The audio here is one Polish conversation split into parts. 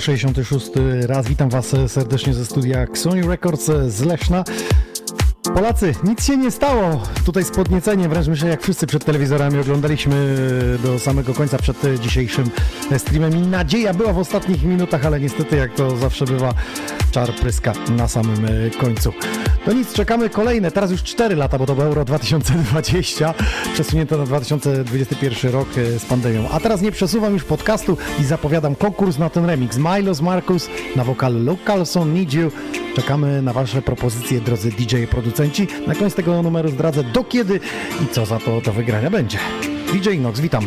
166 raz witam Was serdecznie ze studia Sony Records z Leszna. Polacy, nic się nie stało. Tutaj z podnieceniem, wręcz myślę, jak wszyscy przed telewizorami oglądaliśmy do samego końca przed dzisiejszym streamem i nadzieja była w ostatnich minutach, ale niestety, jak to zawsze bywa, czar pryska na samym końcu. To nic, czekamy kolejne, teraz już 4 lata, bo to było Euro 2020, przesunięte na 2021 rok e, z pandemią. A teraz nie przesuwam już podcastu i zapowiadam konkurs na ten remix. Milos Marcus na wokal Luke Carlson, Need You. Czekamy na Wasze propozycje, drodzy DJ producenci. Na koniec tego numeru zdradzę do kiedy i co za to do wygrania będzie. DJ Nox, witam.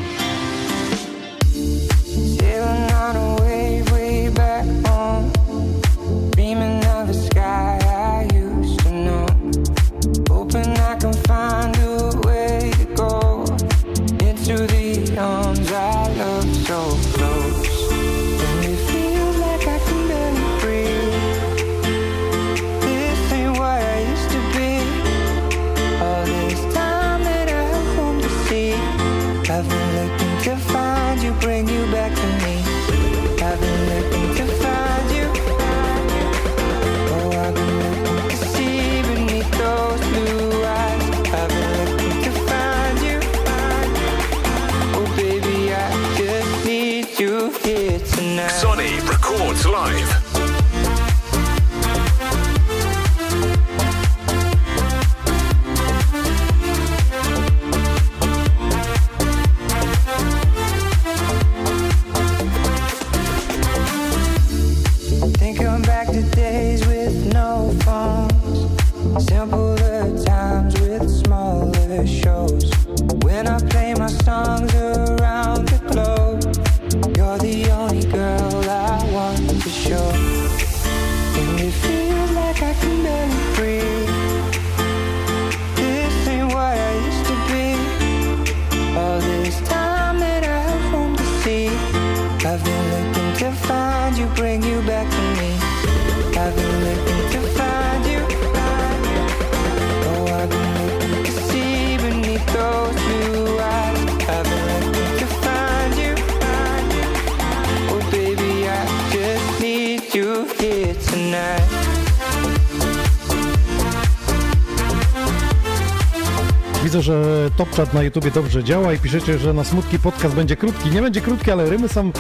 Widzę, że Top Chat na YouTubie dobrze działa i piszecie, że na smutki podcast będzie krótki. Nie będzie krótki, ale rymy są e,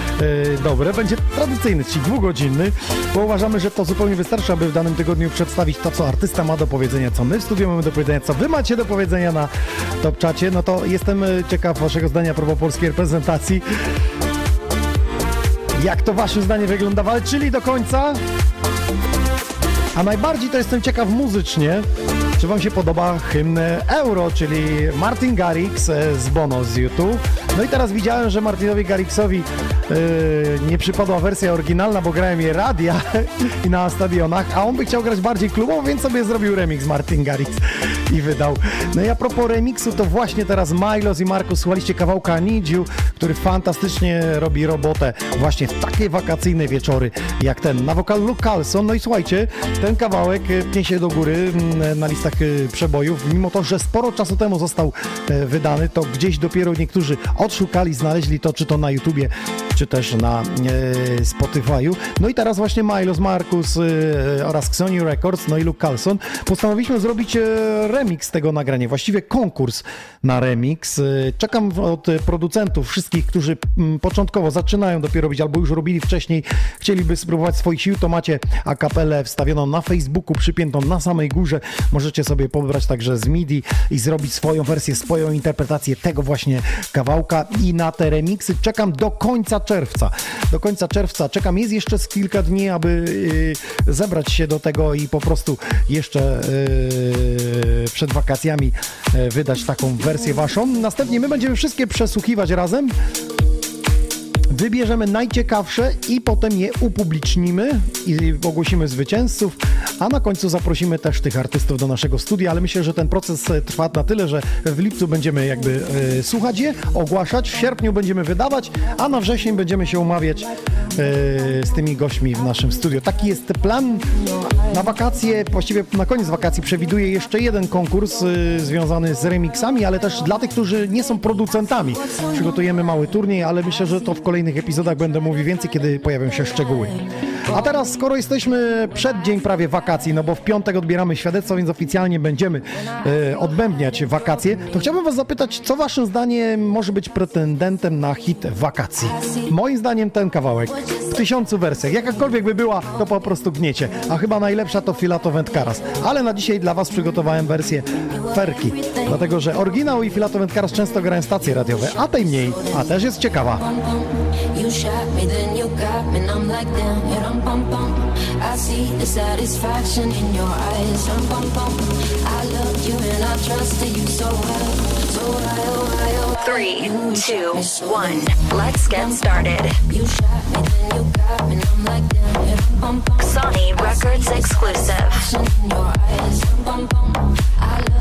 dobre. Będzie tradycyjny, czyli dwugodzinny, bo uważamy, że to zupełnie wystarczy, aby w danym tygodniu przedstawić to, co artysta ma do powiedzenia, co my w studiu mamy do powiedzenia, co wy macie do powiedzenia na Top Chacie. No to jestem e, ciekaw waszego zdania a propos polskiej reprezentacji. Jak to wasze zdanie wygląda? Walczyli do końca? A najbardziej to jestem ciekaw muzycznie, czy wam się podoba hymn Euro, czyli Martin Garrix e, z Bono z YouTube. No i teraz widziałem, że Martinowi Garrixowi e, nie przypadła wersja oryginalna, bo grałem je radia i na stadionach, a on by chciał grać bardziej klubowo, więc sobie zrobił remix Martin Garrix i wydał. No i a propos remixu, to właśnie teraz Milos i Markus słuchaliście kawałka You, który fantastycznie robi robotę właśnie w takie wakacyjne wieczory jak ten. Na wokal Luke Carlson. No i słuchajcie, ten kawałek e, pnie się do góry mm, na listach e, przebojów. Mimo to, że sporo czasu temu został e, wydany, to gdzieś dopiero niektórzy odszukali, znaleźli to, czy to na YouTubie, czy też na e, Spotify'u. No i teraz właśnie Milos Markus e, oraz Xoni Records, no i Luke Carlson postanowiliśmy zrobić e, remix tego nagrania, właściwie konkurs na remix. Y, Czekam od producentów, wszystkich, którzy mm, początkowo zaczynają dopiero robić albo już robili wcześniej, chcieliby spróbować swoich sił, to macie akapelę wstawioną na Facebooku, przypiętą na samej górze. Możecie sobie pobrać także z MIDI i zrobić swoją wersję, swoją interpretację tego właśnie kawałka i na te remiksy czekam do końca czerwca. Do końca czerwca czekam, jest jeszcze z kilka dni, aby y, zebrać się do tego i po prostu jeszcze y, przed wakacjami y, wydać taką wersję waszą. Następnie my będziemy wszystkie przesłuchiwać razem. Wybierzemy najciekawsze i potem je upublicznimy i ogłosimy zwycięzców, a na końcu zaprosimy też tych artystów do naszego studia, ale myślę, że ten proces e, trwa na tyle, że w lipcu będziemy jakby e, słuchać je, ogłaszać, w sierpniu będziemy wydawać, a na wrzesień będziemy się umawiać e, z tymi gośćmi w naszym studio. Taki jest plan na wakacje, właściwie na koniec wakacji przewiduję jeszcze jeden konkurs e, związany z remixami, ale też dla tych, którzy nie są producentami. Przygotujemy mały turniej, ale myślę, że to w kolejnych epizodach będę mówił więcej, kiedy pojawią się szczegóły. A teraz, skoro jesteśmy przed dzień prawie wakacji, no bo w piątek odbieramy świadectwo, więc oficjalnie będziemy e, odbębniać wakacje, to chciałbym Was zapytać, co Waszym zdaniem może być pretendentem na hit wakacji? Moim zdaniem ten kawałek w tysiącu wersjach. Jakakolwiek by była, to po prostu gniecie. A chyba najlepsza to Filato Wędkaras. Ale na dzisiaj dla Was przygotowałem wersję Ferki, dlatego że oryginał i Filato Wędkaras często grają stacje radiowe, a tej mniej, a też jest ciekawa. You shot me, then you got me, and I'm like, damn, yeah, rum, bum, bum. I see the satisfaction in your eyes, rum, bum, bum. I love you and I trusted you so well, so oh, oh? Three, two, one. Let's get started. You shot me, then you got me, and I'm like, damn, rum, bum, bum. Sony Records exclusive. In your eyes, rum, bum, bum. I loved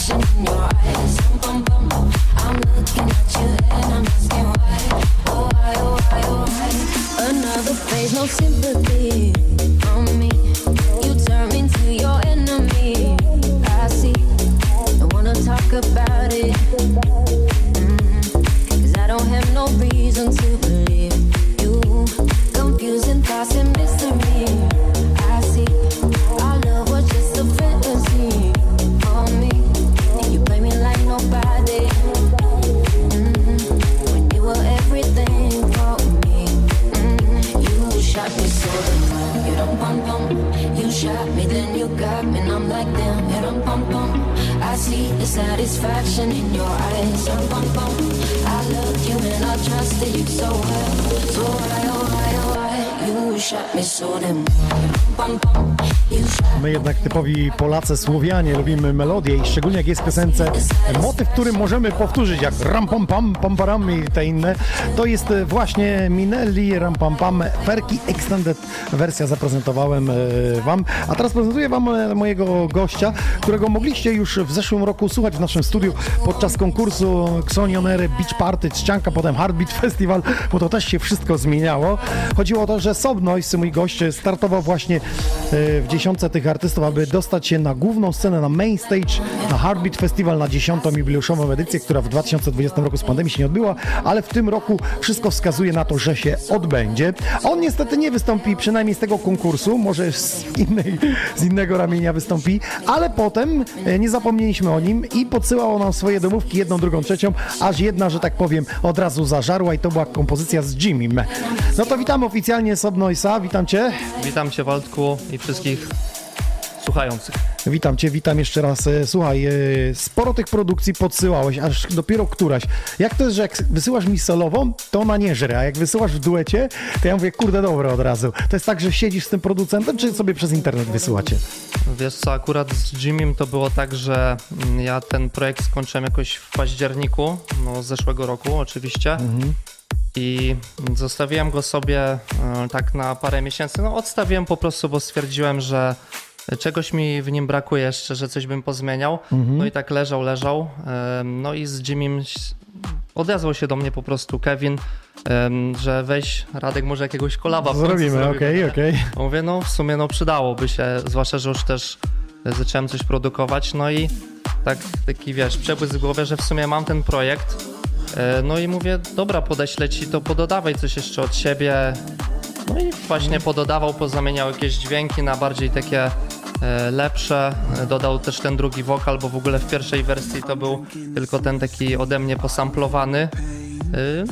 Polacy, Słowianie lubimy melodię i szczególnie jak jest w piosence motyw, który możemy powtórzyć jak ram pam pam pam param i te inne, to jest właśnie Minelli ram pam pam Ferki Extended wersja zaprezentowałem e, wam, a teraz prezentuję wam e, mojego gościa, którego mogliście już w zeszłym roku słuchać w naszym studiu podczas konkursu Xonionery Beach Party, Trzcianka, potem Heartbeat Festival, bo to też się wszystko zmieniało. Chodziło o to, że Sob mój gość, startował właśnie e, w dziesiątce tych artystów, aby dostać się na główną scenę, na main stage, na Heartbeat Festival, na dziesiątą jubileuszową edycję, która w 2020 roku z pandemii się nie odbyła, ale w tym roku wszystko wskazuje na to, że się odbędzie. On niestety nie wystąpi, przynajmniej z tego konkursu, może z, innej, z innego ramienia wystąpi, ale potem e, nie zapomnieliśmy o nim i podsyłał nam swoje domówki, jedną, drugą, trzecią, aż jedna, że tak powiem, od razu zażarła i to była kompozycja z Jimmym. No to witam oficjalnie Sob Noise'a, witam Cię. Witam Cię Waldku i wszystkich słuchających. Witam Cię, witam jeszcze raz. E, Słuchaj, e, sporo tych produkcji podsyłałeś, aż dopiero któraś. Jak to jest, że jak wysyłasz mi solową, to ona nie żre, a jak wysyłasz w duecie, to ja mówię, kurde, dobra od razu. To jest tak, że siedzisz z tym producentem, czy sobie przez internet wysyłacie? Wiesz co, akurat z Jimmym to było tak, że mm, ja ten projekt skończyłem jakoś w październiku, no zeszłego roku oczywiście. I zostawiłem go sobie e, tak na parę miesięcy. No odstawiłem po prostu, bo stwierdziłem, że czegoś mi w nim brakuje jeszcze, że coś bym pozmieniał. No i tak leżał, leżał. E, No i z Jimmym s- odezwał się do mnie po prostu Kevin, że weź Radek może jakiegoś kolaba Zrobimy, okej, okej. Mówię, no w sumie no przydałoby się, zwłaszcza, że już też zacząłem coś produkować, no i tak, taki wiesz, przebłysk w głowie, że w sumie mam ten projekt. E, No i mówię, dobra, podeślę ci to, pododawaj coś jeszcze od siebie. No i właśnie pododawał, pozamieniał jakieś dźwięki na bardziej takie lepsze. E, Dodał też ten drugi wokal, bo w ogóle w pierwszej wersji to był tylko ten taki ode mnie posamplowany. E,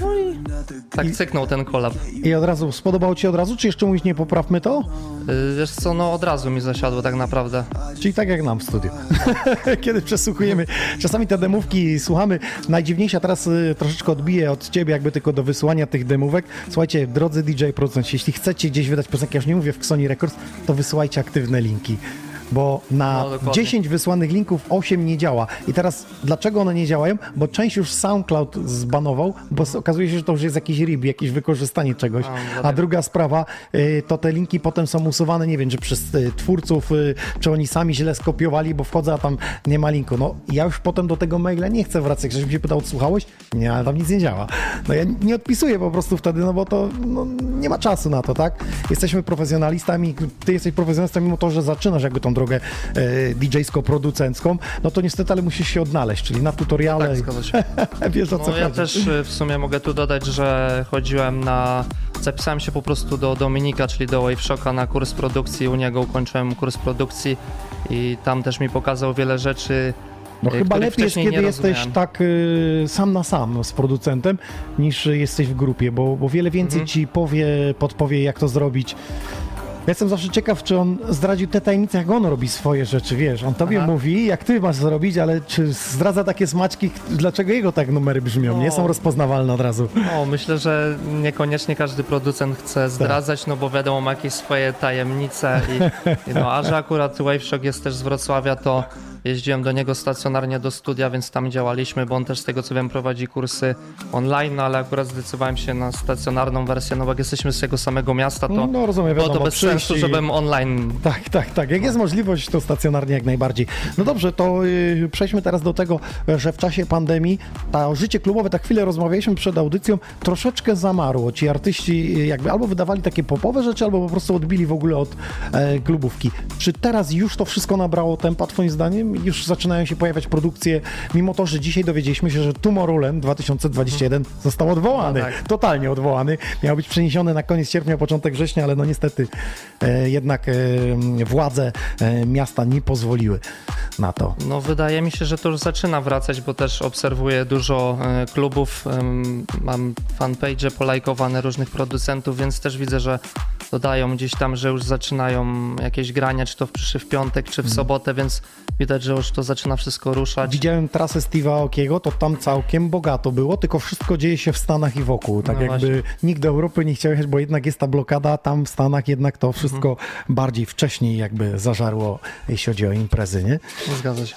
No i tak cyknął ten kolab. I od razu, spodobało ci od razu, czy jeszcze mówisz nie poprawmy to? E, Wiesz co, no od razu mi zasiadło tak naprawdę. Czyli tak jak nam w studiu. Kiedy przesłuchujemy, czasami te demówki słuchamy. Najdziwniejsza teraz y, troszeczkę odbiję od ciebie, jakby tylko do wysłania tych demówek. Słuchajcie, drodzy DJ producenci, jeśli chcecie gdzieś wydać piosenkę, ja już nie mówię w Xoni Records, to wysyłajcie aktywne linki. Bo na No, dokładnie. 10 wysłanych linków 8 nie działa. I teraz dlaczego one nie działają? Bo część już SoundCloud zbanował, bo okazuje się, że to już jest jakiś RIB, jakieś wykorzystanie czegoś. A, A druga sprawa, y, to te linki potem są usuwane, nie wiem, czy przez y, twórców, y, czy oni sami źle skopiowali, bo wchodzę, a tam nie ma linku. No ja już potem do tego maila nie chcę wracać. Ktoś mi się pytał, odsłuchałeś? Nie, ale tam nic nie działa. No ja nie odpisuję po prostu wtedy, no bo to no, nie ma czasu na to, tak? Jesteśmy profesjonalistami, ty jesteś profesjonalistą mimo to, że zaczynasz jakby tą drogę e, DJ-sko-producencką, no to niestety, ale musisz się odnaleźć, czyli na tutoriale. Tak, zgadza się. Wiesz o co No ja chodzi. też y, w sumie mogę tu dodać, że chodziłem na... Zapisałem się po prostu do Dominika, czyli do Wave Shocka na kurs produkcji. U niego ukończyłem kurs produkcji i tam też mi pokazał wiele rzeczy, No y, chyba lepiej jest, kiedy jesteś rozumiałem. tak y, sam na sam z producentem, niż jesteś w grupie, bo, bo wiele więcej Mhm. ci powie, podpowie, jak to zrobić. Ja jestem zawsze ciekaw, czy on zdradził te tajemnice, jak on robi swoje rzeczy, wiesz. On tobie Aha. mówi, jak ty masz zrobić, ale czy zdradza takie smaczki, dlaczego jego tak numery brzmią, nie No. są rozpoznawalne od razu. O, myślę, że niekoniecznie każdy producent Tak. chce zdradzać, no bo wiadomo, ma jakieś swoje tajemnice i, i no, a że akurat Waveshock jest też z Wrocławia, to jeździłem do niego stacjonarnie do studia, więc tam działaliśmy, bo on też z tego co wiem prowadzi kursy online, no ale akurat zdecydowałem się na stacjonarną wersję, no bo jak jesteśmy z tego samego miasta, to No rozumiem, było wiadomo, to bez sensu, i- żebym online Tak, tak, tak. Jak jest możliwość, to stacjonarnie jak najbardziej. No dobrze, to y, przejdźmy teraz do tego, że w czasie pandemii to życie klubowe, tak chwilę rozmawialiśmy przed audycją, troszeczkę zamarło. Ci artyści y, jakby albo wydawali takie popowe rzeczy, albo po prostu odbili w ogóle od e, klubówki. Czy teraz już to wszystko nabrało tempa, twoim zdaniem? Już zaczynają się pojawiać produkcje, mimo to, że dzisiaj dowiedzieliśmy się, że Tomorrowland 2021 został odwołany. No tak. Totalnie odwołany. Miał być przeniesiony na koniec sierpnia, początek września, ale no niestety e, jednak e, władze e, miasta nie pozwoliły na to. No wydaje mi się, że to już zaczyna wracać, bo też obserwuję dużo e, klubów, mam fanpage polajkowane różnych producentów, więc też widzę, że dodają gdzieś tam, że już zaczynają jakieś grania, czy to w, czy w piątek, czy w Mhm. sobotę, więc widać, że już to zaczyna wszystko ruszać. Widziałem trasę Steve'a Okiego, to tam całkiem bogato było, tylko wszystko dzieje się w Stanach i wokół. Tak No jakby właśnie. nikt do Europy nie chciał jechać, bo jednak jest ta blokada, tam w Stanach jednak to wszystko Mhm. bardziej wcześniej jakby zażarło, jeśli chodzi o imprezy, nie? Zgadza się.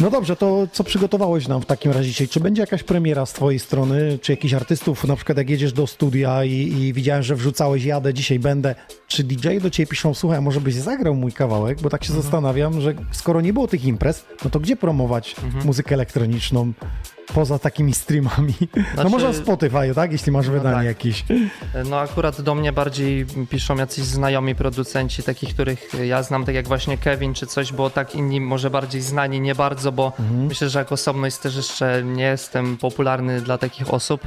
No dobrze, to co przygotowałeś nam w takim razie dzisiaj? Czy będzie jakaś premiera z twojej strony, czy jakichś artystów, na przykład jak jedziesz do studia i, i widziałem, że wrzucałeś, jadę, dzisiaj będę, czy DJ do ciebie piszą, słuchaj, może byś zagrał mój kawałek, bo tak się zastanawiam, że skoro nie było tych imprez, no to gdzie promować muzykę elektroniczną poza takimi streamami? no Znaczy- może na Spotify, tak? Jeśli masz wydanie tak. jakieś. No akurat do mnie bardziej piszą jacyś znajomi producenci, takich, których ja znam, tak jak właśnie Kevin czy coś, bo tak inni może bardziej znani, nie bardzo, bo myślę, że jako osobność też jeszcze nie jestem popularny dla takich osób.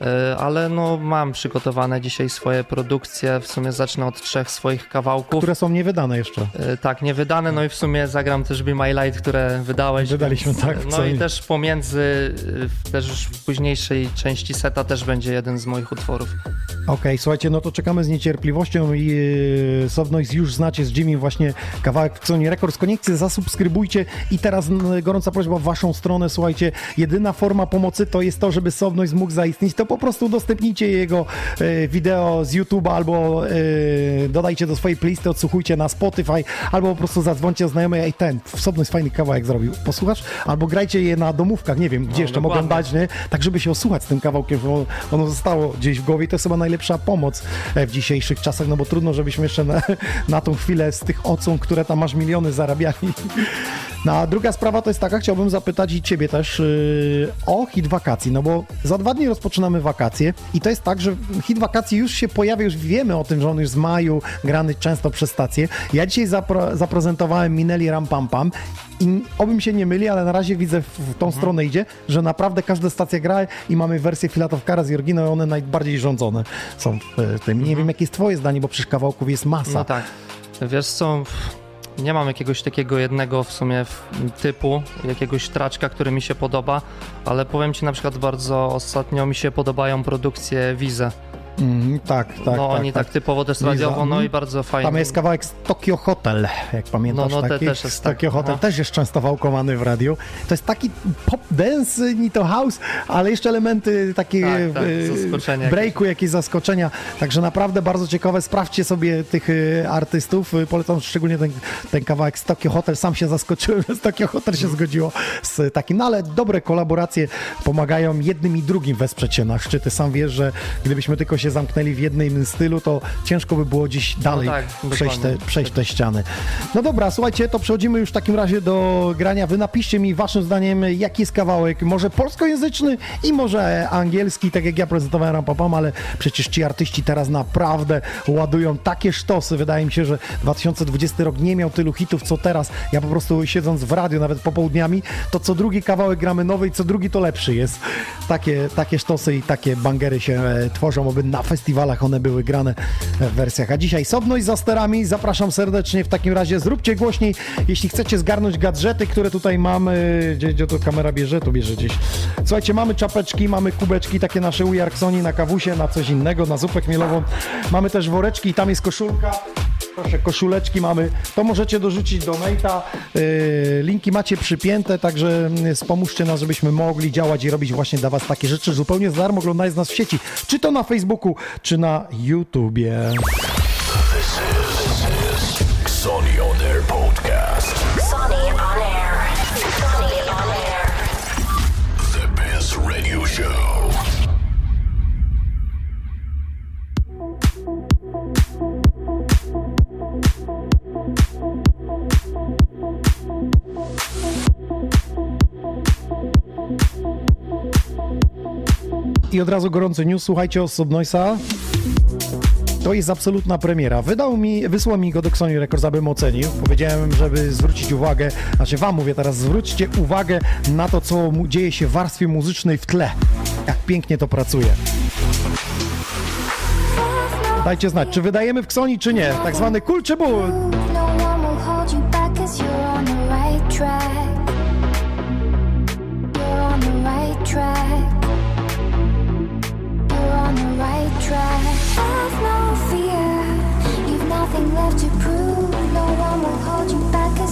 E, Ale no mam przygotowane dzisiaj swoje produkcje, w sumie zacznę od trzech swoich kawałków. Które są niewydane jeszcze. E, Tak, nie wydane, no i w sumie zagram też Be My Light, które wydałeś. Wydaliśmy, więc- tak, No i też pomiędzy, y, też już w późniejszej części seta też będzie jeden z moich utworów. Okej, słuchajcie, no to czekamy z niecierpliwością i Softnoise już znacie z Jimmy właśnie kawałek w Sony Records. Koniecznie zasubskrybujcie i teraz gorąca prośba w waszą stronę, słuchajcie, jedyna forma pomocy to jest to, żeby Softnoise mógł zaistnieć, to po prostu udostępnijcie jego e, wideo z YouTube'a albo e, dodajcie do swojej playlisty, odsłuchujcie na Spotify, albo po prostu zadzwońcie znajomej, ej ten, Softnoise fajny kawałek zrobił, posłuchasz? Albo grajcie je na domówkach, nie wiem, gdzie jeszcze mogą dokładnie. dać, nie? tak żeby się osłuchać z tym kawałkiem, bo ono zostało gdzieś w głowie i to jest chyba najlepsza pomoc e, w dzisiejszych czasach, no bo trudno, żebyśmy jeszcze na, na tą chwilę z tych ocą, które tam masz miliony zarabiali, No a druga sprawa to jest taka, chciałbym zapytać i ciebie też yy, o hit wakacji, no bo za dwa dni rozpoczynamy wakacje i to jest tak, że hit wakacji już się pojawia, już wiemy o tym, że on już z maju grany często przez stację. Ja dzisiaj zapro, zaprezentowałem Minelli Ram Pam Pam i obym się nie myli, ale na razie widzę w, tą stronę idzie, że naprawdę każda stacja gra i mamy wersję Filatowkara z Jorgino i one najbardziej rządzone są w tym. Nie wiem, jakie jest twoje zdanie, bo przecież kawałków jest masa. No tak. Wiesz co, nie mam jakiegoś takiego jednego w sumie typu, jakiegoś traczka, który mi się podoba, ale powiem ci na przykład bardzo ostatnio mi się podobają produkcje Wize. Mm, tak, tak. no tak, oni tak, typowo też radiowo, no Mhm. i bardzo fajnie. Tam jest kawałek z Tokyo Hotel, jak pamiętasz. No, no, taki? też jest tak. Tokyo Hotel Aha. też jest często wałkowany w radiu. To jest taki pop dance, ni to house, ale jeszcze elementy takie Tak, tak, e, zaskoczenia breaku, jakieś zaskoczenia. Także naprawdę bardzo ciekawe. Sprawdźcie sobie tych e, artystów. E, Polecam szczególnie ten, ten kawałek z Tokyo Hotel. Sam się zaskoczyłem, że z Tokyo Hotel się zgodziło z takim, no ale dobre kolaboracje pomagają jednym i drugim wesprzeć się na szczyty. Sam wiesz, że gdybyśmy tylko się zamknęli w jednym stylu, to ciężko by było dziś dalej tak, przejść, te, przejść te ściany. No dobra, słuchajcie, to przechodzimy już w takim razie do grania. Wy napiszcie mi waszym zdaniem, jaki jest kawałek, może polskojęzyczny i może angielski, tak jak ja prezentowałem Rampapam, ale przecież ci artyści teraz naprawdę ładują takie sztosy. Wydaje mi się, że 2020 rok nie miał tylu hitów, co teraz. Ja po prostu siedząc w radiu, nawet popołudniami, to co drugi kawałek gramy nowy i co drugi to lepszy jest. Takie, takie sztosy i takie bangery się e, tworzą, aby na festiwalach one były grane w wersjach. A dzisiaj Sobność za sterami. Zapraszam serdecznie. W takim razie zróbcie głośniej, jeśli chcecie zgarnąć gadżety, które tutaj mamy. Gdzie, gdzie to kamera bierze? Tu bierze gdzieś. Słuchajcie, mamy czapeczki, mamy kubeczki, takie nasze u Jarksoni na kawusie, na coś innego, na zupę chmielową. Mamy też woreczki i tam jest koszulka. Proszę, koszuleczki mamy. To możecie dorzucić do Nate'a. Yy, linki macie przypięte, także yy, wspomóżcie nas, żebyśmy mogli działać i robić właśnie dla Was takie rzeczy zupełnie za darmo, oglądając nas w sieci. Czy to na Facebooku, czy na YouTubie. I od razu gorący news, słuchajcie o Subnoisa. To jest absolutna premiera. Wydał mi, wysłał mi go do Sony Records, abym ocenił. Powiedziałem, żeby zwrócić uwagę, znaczy wam mówię teraz, zwróćcie uwagę na to, co dzieje się w warstwie muzycznej w tle. Jak pięknie to pracuje. Dajcie znać, czy wydajemy w Ksoni, czy nie. Tak zwany kul czy ból.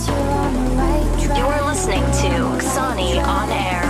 You're on the right track. You're listening to Sonny on air.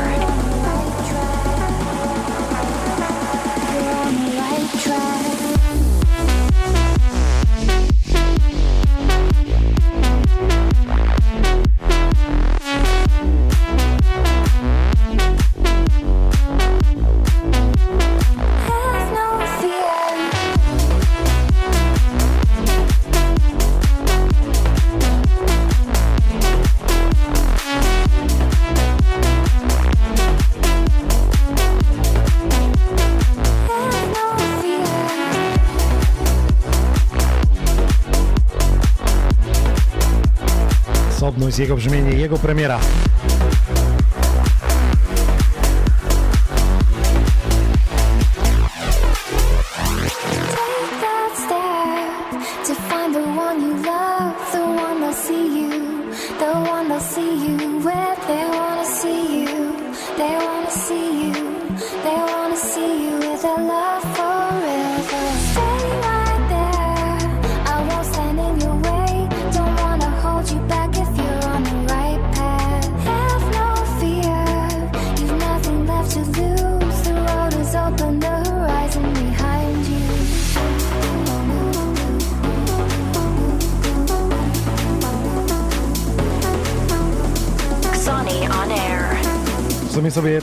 Jego brzmienie, jego premiera.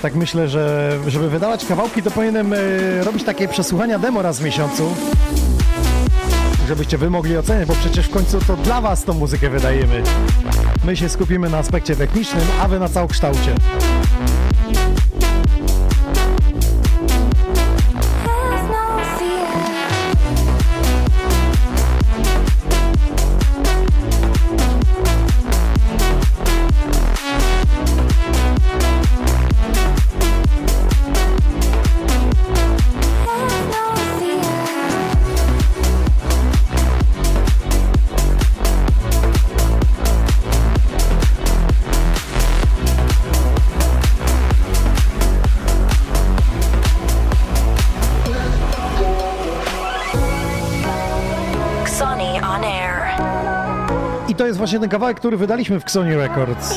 Tak myślę, że żeby wydawać kawałki, to powinienem e, robić takie przesłuchania demo raz w miesiącu. Żebyście wy mogli oceniać, bo przecież w końcu to dla was tą muzykę wydajemy. My się skupimy na aspekcie technicznym, a wy na całokształcie. Have właśnie ten kawałek, który wydaliśmy w Xoni Records.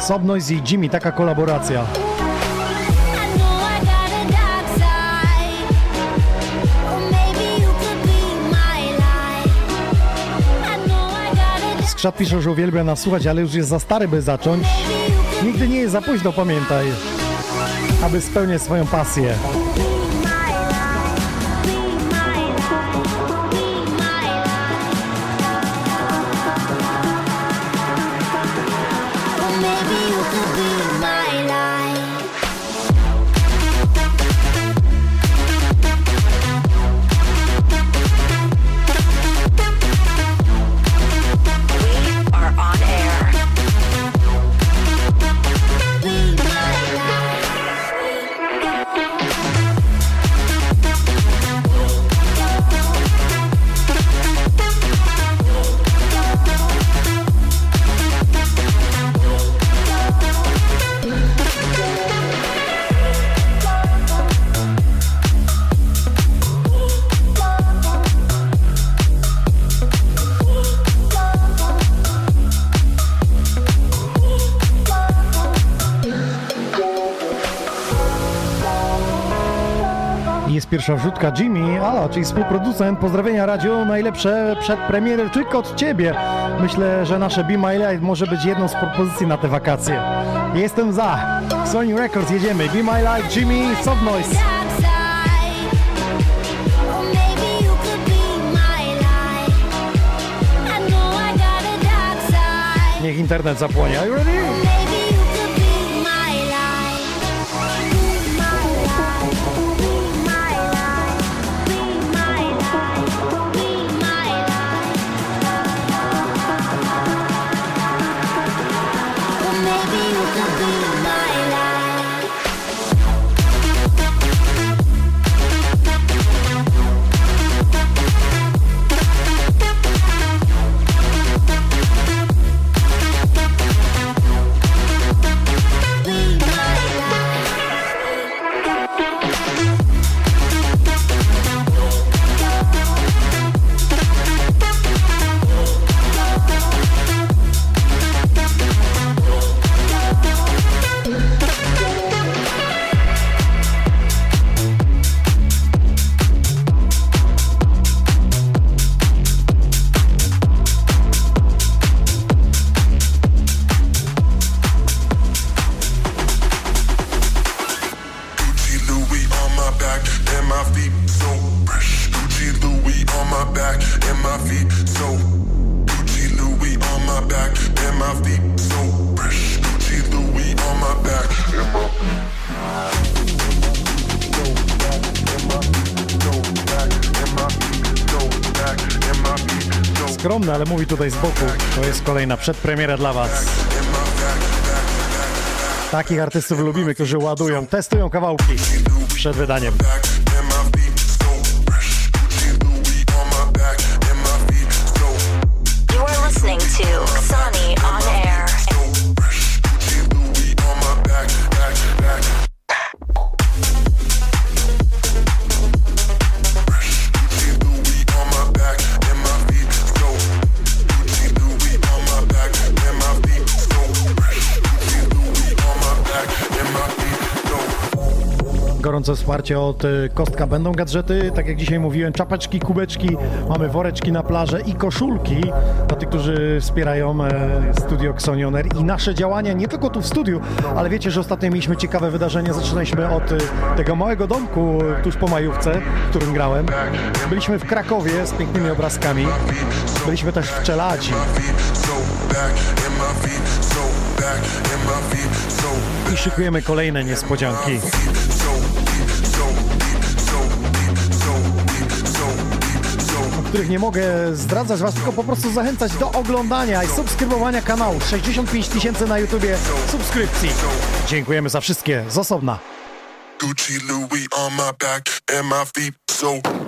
Sobnoise i Jimmy, taka kolaboracja. Skrzat pisze, że uwielbia nas słuchać, ale już jest za stary, by zacząć. Nigdy nie jest za późno, pamiętaj, aby spełniać swoją pasję. Pierwsza wrzutka Jimmy, Ala, czyli współproducent. Pozdrowienia radio, najlepsze przedpremiery tylko od Ciebie. Myślę, że nasze Be My Light może być jedną z propozycji na te wakacje. Jestem za. Sony Records, jedziemy. Be My Light, Jimmy, Soft Noise. A. Niech internet zapłonie. Are you ready? Mówi tutaj z boku. To jest kolejna przedpremiera dla Was. Takich artystów lubimy, którzy ładują, testują kawałki przed wydaniem. Gorące wsparcie od y, Kostka. Będą gadżety, tak jak dzisiaj mówiłem, czapeczki, kubeczki, mamy woreczki na plażę i koszulki dla tych, którzy wspierają e, Studio Xonioner i nasze działania nie tylko tu w studiu, ale wiecie, że ostatnio mieliśmy ciekawe wydarzenie. Zaczynaliśmy od y, tego małego domku tuż po majówce, w którym grałem. Byliśmy w Krakowie z pięknymi obrazkami. Byliśmy też w Czeladzi. I szykujemy kolejne niespodzianki. Których nie mogę zdradzać Was, tylko po prostu zachęcać do oglądania i subskrybowania kanału. 65 tysięcy na YouTubie subskrypcji. Dziękujemy za wszystkie z osobna. Gucci Louis on my back and my feet so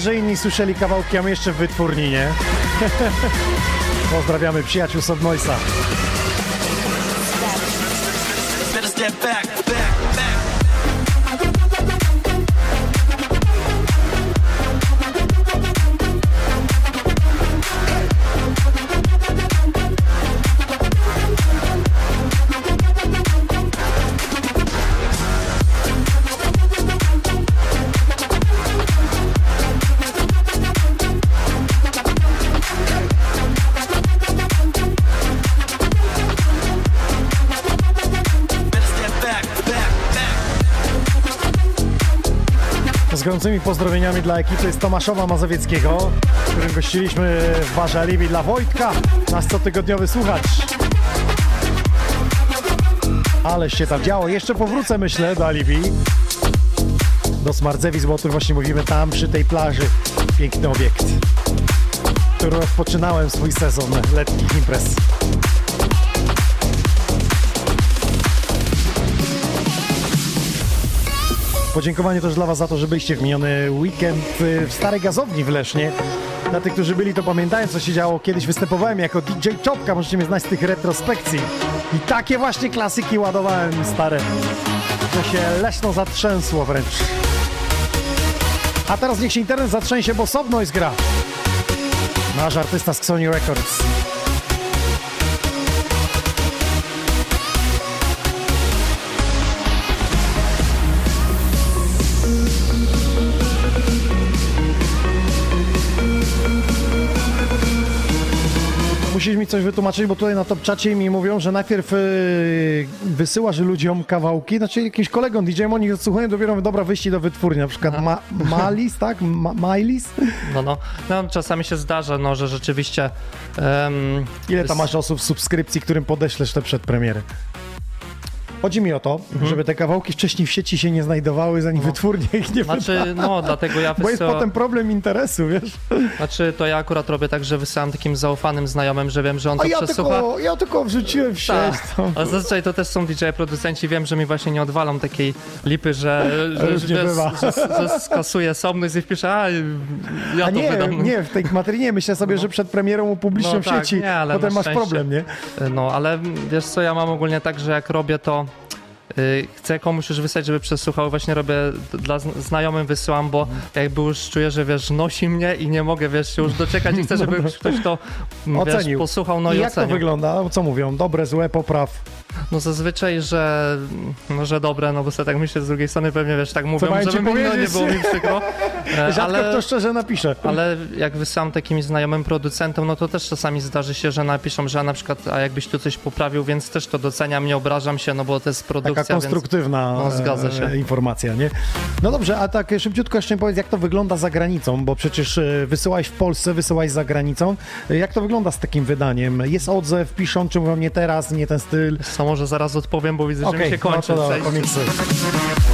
że inni słyszeli kawałki, a my jeszcze w wytwórni, nie? Pozdrawiamy przyjaciół Soft Noise'a. Better step back, gorącymi pozdrowieniami dla ekipy z Tomaszowa Mazowieckiego, którym gościliśmy w barze Alibi dla Wojtka, nasz cotygodniowy słuchacz. Ale się tam działo. Jeszcze powrócę, myślę, do Alibi. Do o tym właśnie mówimy tam, przy tej plaży. Piękny obiekt, w którym rozpoczynałem swój sezon letnich imprez. Podziękowanie też dla Was za to, że byliście w miniony weekend w Starej Gazowni w Lesznie. Dla tych, którzy byli, to pamiętają, co się działo. Kiedyś występowałem jako DJ Czopka, możecie mnie znać z tych retrospekcji. I takie właśnie klasyki ładowałem stare, że się Leszno zatrzęsło wręcz. A teraz niech się internet zatrzęsie, bo Noise gra. Nasz artysta z Sony Records. Musisz mi coś wytłumaczyć, bo tutaj na top czacie mi mówią, że najpierw yy, wysyłasz ludziom kawałki, znaczy jakimś kolegom DJ-om, oni odsłuchują, dopiero dobra, wyjście do wytwórni, na przykład ma, Malis, tak? Ma, Mailis? No, no. no, czasami się zdarza, no, że rzeczywiście... em, Ile tam masz osób w subskrypcji, którym podeślesz te przedpremiery? Chodzi mi o to, Mhm. żeby te kawałki wcześniej w sieci się nie znajdowały, zanim wytwórnie ich nie Znaczy, wydała. no, dlatego ja Bo jest potem problem interesu, wiesz? Znaczy, to ja akurat robię tak, że wysyłam takim zaufanym znajomym, że wiem, że on A to ja przesłucha. tylko, ja tylko wrzuciłem w sieć. Tak. tam. A zazwyczaj to też są DJ producenci, wiem, że mi właśnie nie odwalą takiej lipy, że, że, że, że, że skasuje somność i wpisze, a ja A to nie, wydam. nie, w tej materii nie. Myślę sobie, że przed premierą upublicznią No w tak, sieci, nie, ale potem masz szczęście. problem, nie? No, ale wiesz co, ja mam ogólnie tak, że jak robię to chcę komuś już wysłać, żeby przesłuchał, właśnie robię dla zn- znajomym wysyłam, bo jakby już czuję, że wiesz, nosi mnie i nie mogę, wiesz, już doczekać i chcę, żeby ktoś to m, wiesz, Ocenił. posłuchał, no I i, jak to ocenił. wygląda? Co mówią? Dobre, złe, popraw. No zazwyczaj, że, no, że dobre, no bo sobie tak myślę, z drugiej strony pewnie, wiesz, tak mówią, żeby mi no, nie było mi przykro, E, Rzadko ale... kto szczerze napisze. Ale jak wysyłam takimi znajomym producentom, no to też czasami zdarzy się, że napiszą, że na przykład, a jakbyś tu coś poprawił, więc też to doceniam, nie obrażam się, no bo to jest produkcja, Taka konstruktywna No, zgadza się. e, informacja, nie? No dobrze, a tak szybciutko jeszcze powiedz, jak to wygląda za granicą, bo przecież e, wysyłałeś w Polsce, wysyłałeś za granicą. Jak to wygląda z takim wydaniem? Jest odzew, piszą, czy mówią nie teraz, nie ten styl? Co może zaraz odpowiem, bo widzę, że mi się kończy. no to dobra, przejście. komiksy.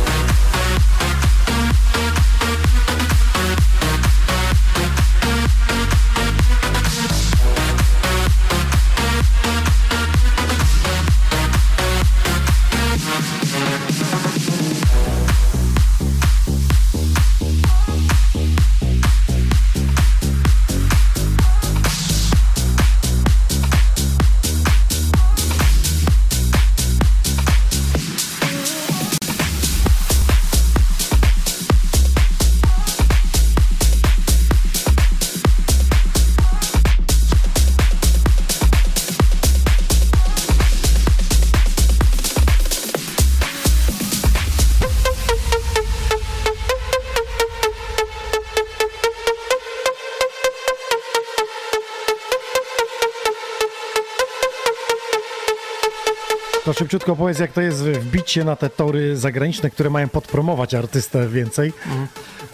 Szybciutko powiedz, jak to jest wbić się na te tory zagraniczne, które mają podpromować artystę więcej.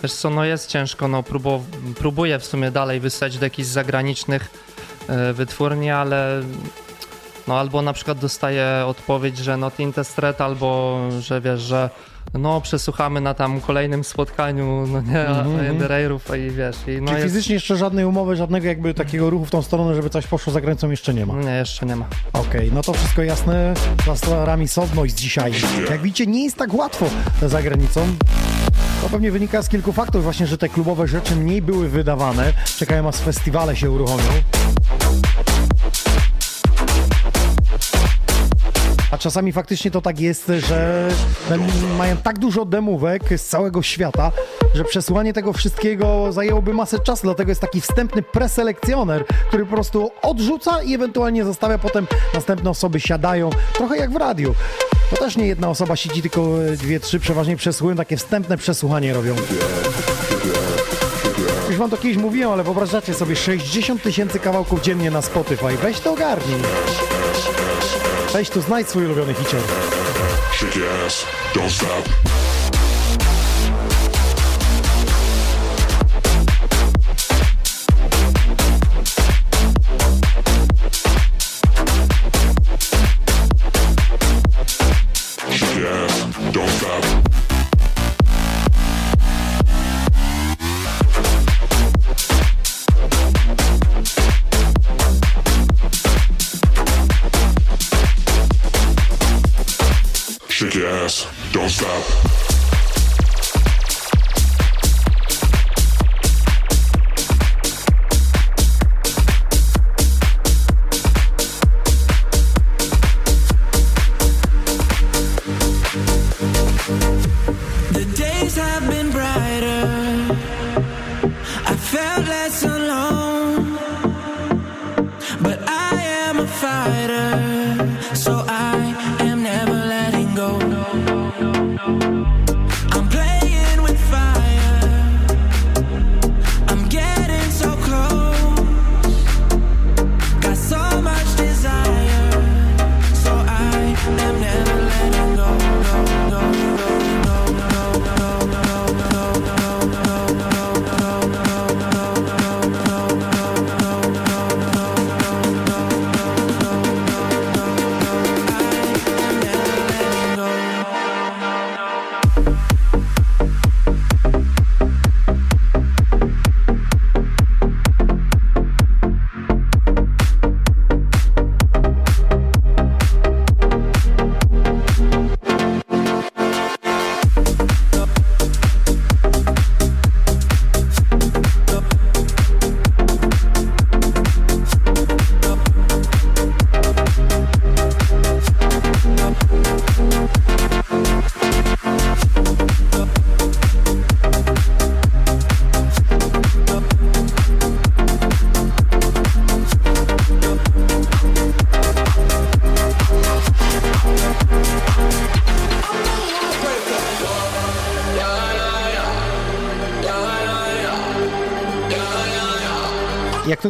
Wiesz co, no jest ciężko, no próbu, próbuję w sumie dalej wysłać do jakichś zagranicznych e, wytwórni, ale No albo na przykład dostaję odpowiedź, że not interested, albo że wiesz, że no przesłuchamy na tam kolejnym spotkaniu, no nie, mm -hmm. i wiesz. I no Czy jest... fizycznie jeszcze żadnej umowy, żadnego jakby takiego ruchu w tą stronę, żeby coś poszło za granicą jeszcze nie ma? Nie, jeszcze nie ma. Okej, no to wszystko jasne. Za starami Softnoise dzisiaj. Jak widzicie, nie jest tak łatwo za granicą. To pewnie wynika z kilku faktów właśnie, że te klubowe rzeczy mniej były wydawane. Czekają aż festiwale się uruchomią. Czasami faktycznie to tak jest, że mają tak dużo demówek z całego świata, że przesłanie tego wszystkiego zajęłoby masę czasu, dlatego jest taki wstępny preselekcjoner, który po prostu odrzuca i ewentualnie zostawia potem następne osoby siadają, trochę jak w radiu. To też nie jedna osoba siedzi, tylko dwie, trzy, przeważnie przesłuchują, takie wstępne przesłuchanie robią. Już wam to kiedyś mówiłem, ale wyobrażacie sobie 60 tysięcy kawałków dziennie na Spotify. Weź to ogarnij. Weź tu znajdź swój ulubiony hicior. Shake your ass, don't stop. Stop.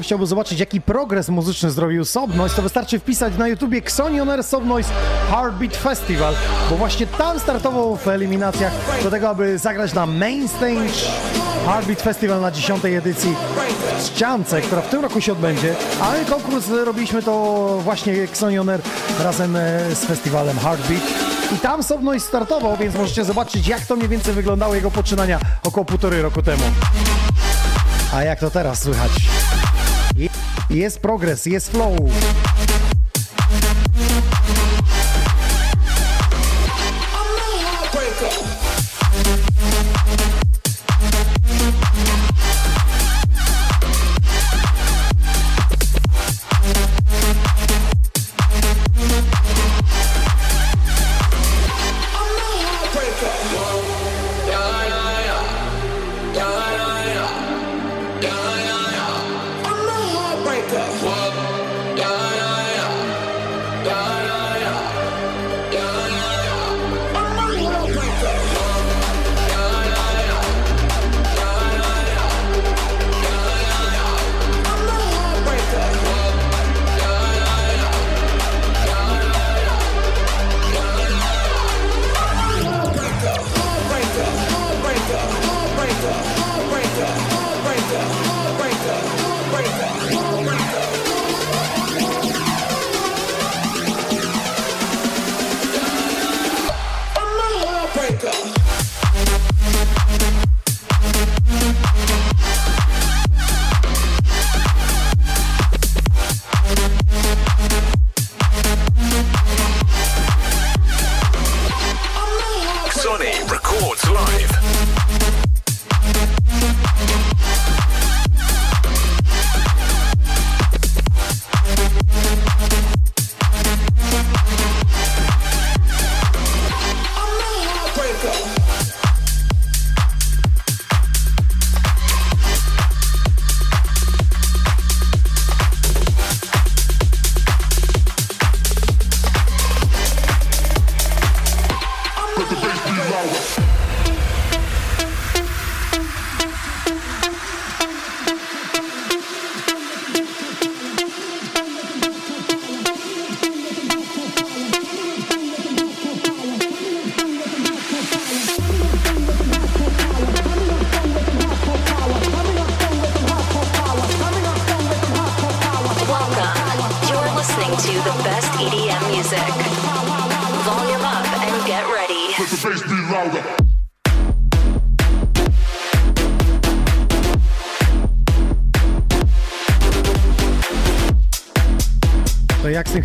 Ktoś chciałby zobaczyć, jaki progres muzyczny zrobił Sobnoise, to wystarczy wpisać na YouTubie Xonioner Sobnoise Heartbeat Festival, bo właśnie tam startował w eliminacjach do tego, aby zagrać na main stage Heartbeat Festival na 10 edycji w Ściance, która w tym roku się odbędzie, ale konkurs robiliśmy to właśnie Xonioner razem e, z festiwalem Heartbeat. I tam Sobnoise startował, więc możecie zobaczyć, jak to mniej więcej wyglądało jego poczynania około półtorej roku temu. A jak to teraz słychać? Jest progres, jest flow.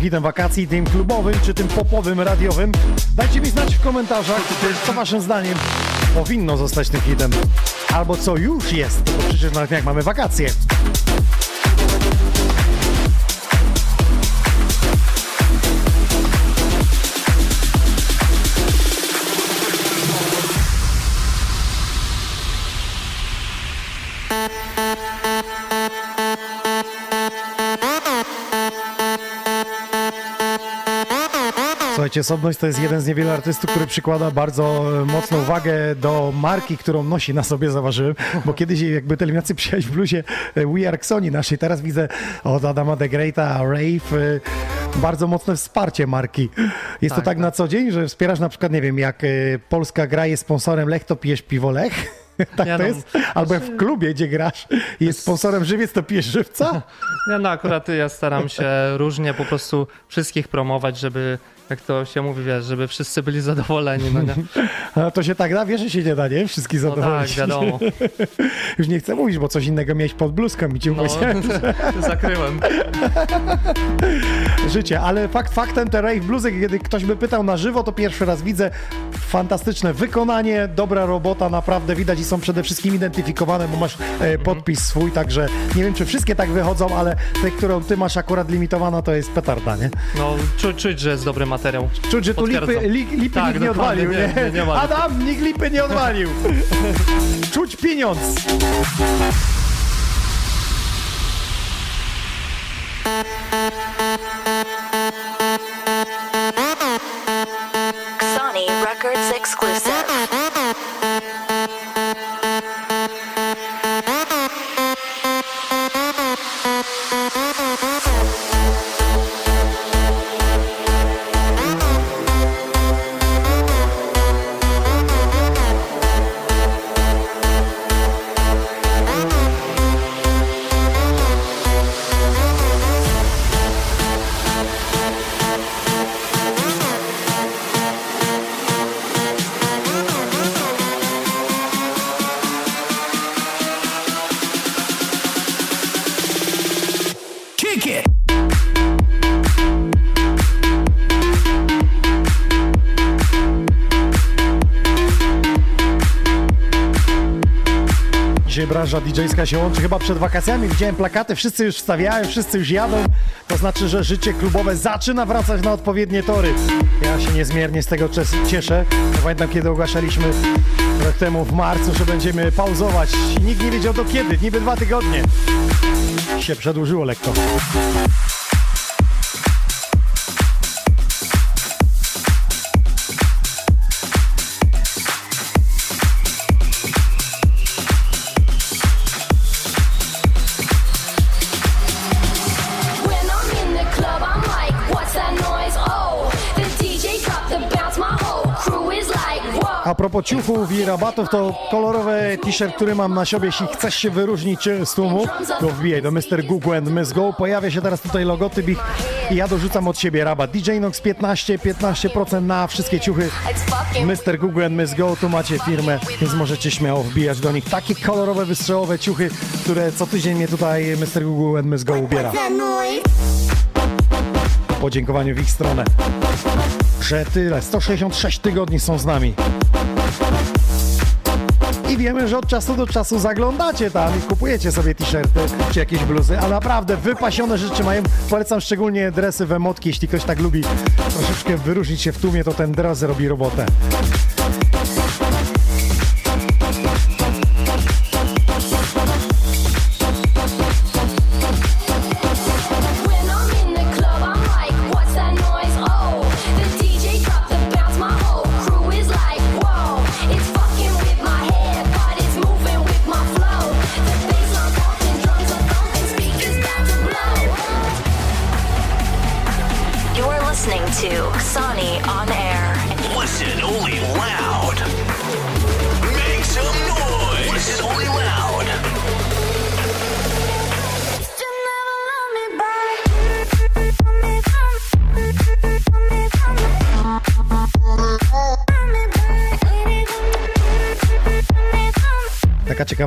Hitem wakacji, tym klubowym czy tym popowym, radiowym? Dajcie mi znać w komentarzach, co waszym zdaniem powinno zostać tym hitem. Albo co już jest, bo przecież nawet jak mamy wakacje. Słuchajcie, Sobność to jest jeden z niewielu artystów, który przykłada bardzo e, mocną wagę do marki, którą nosi na sobie, zauważyłem, bo kiedyś jakby te eliminacje przyjechać w bluzie e, We Are Sony naszej, teraz widzę od Adama The Greata, Rave, e, bardzo mocne wsparcie marki. Jest to Tak, tak, tak. na co dzień, że wspierasz na przykład, nie wiem, jak Polska gra jest sponsorem Lech, to pijesz piwo Lech? tak Nie to no, jest? Albo w klubie, gdzie grasz i jest sponsorem żywiec, to pijesz żywca? Nie, no akurat ja staram się różnie po prostu wszystkich promować, żeby, jak to się mówi, wiesz, żeby wszyscy byli zadowoleni, no nie? A to się tak da? Wiesz, że się nie da, nie? Wszystkich No tak, wiadomo. Już nie chcę mówić, bo coś innego miałeś pod bluzką i ci No, zakryłem. życie. Ale fakt faktem, te rave bluzy, kiedy ktoś by pytał na żywo, to pierwszy raz widzę. Fantastyczne wykonanie, dobra robota, naprawdę widać i są przede wszystkim identyfikowane, bo masz e, podpis swój, także nie wiem, czy wszystkie tak wychodzą, ale te, którą ty masz akurat limitowana, to jest petarda, nie? No, czu, czuć, że jest dobry materiał. Czuć, że tu lipy, li, lipy Tak, nikt nie odwalił, nie? nie, nie. Adam, nikt lipy nie odwalił. Czuć pieniądz. Sony Records exclusive. Dzisiaj branża DJ-ska się łączy chyba przed wakacjami. Widziałem plakaty, wszyscy już wstawiają, wszyscy już jadą. To znaczy, że życie klubowe zaczyna wracać na odpowiednie tory. Ja się niezmiernie z tego cies- cieszę. Pamiętam, kiedy ogłaszaliśmy rok temu w marcu, że będziemy pauzować. I nikt nie wiedział do kiedy, niby dwa tygodnie. Się przedłużyło lekko. Propos ciuchów i rabatów, to kolorowy t-shirt, który mam na sobie, jeśli chcesz się wyróżnić e, z tłumu, to wbijaj do Mr. Google and Miss Go. Pojawia się teraz tutaj logotyp ich i ja dorzucam od siebie rabat. DJ Nox 15, 15% na wszystkie ciuchy. Mr. Google and Miss Go, tu macie firmę, więc możecie śmiało wbijać do nich takie kolorowe, wystrzałowe ciuchy, które co tydzień mnie tutaj Mr. Google and Miss Go ubiera. Podziękowaniu w ich stronę. Że tyle, 166 tygodni są z nami. Wiemy, że od czasu do czasu zaglądacie tam i kupujecie sobie t-shirty czy jakieś bluzy, a naprawdę wypasione rzeczy mają. Polecam szczególnie dresy w emotki, jeśli ktoś tak lubi troszeczkę wyróżnić się w tłumie, to ten dres robi robotę.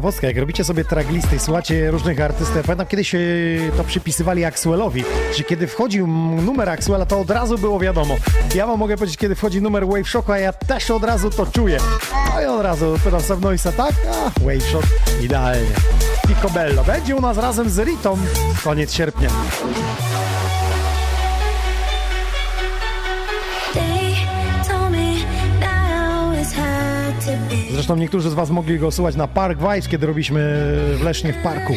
Ciekawostka, jak robicie sobie traglisty i słuchacie różnych artystów, pamiętam kiedyś e, to przypisywali Axwellowi, że kiedy wchodził numer Axwella, to od razu było wiadomo. Ja wam mogę powiedzieć, kiedy wchodzi numer Wave Shocku, a ja też od razu to czuję. No i od razu pytam sobie Noisa, tak? A, Wave Shock, idealnie. Picobello będzie u nas razem z Ritą, koniec sierpnia. Zresztą niektórzy z was mogli go słuchać na Park Vibes, kiedy robiliśmy w Lesznie w parku.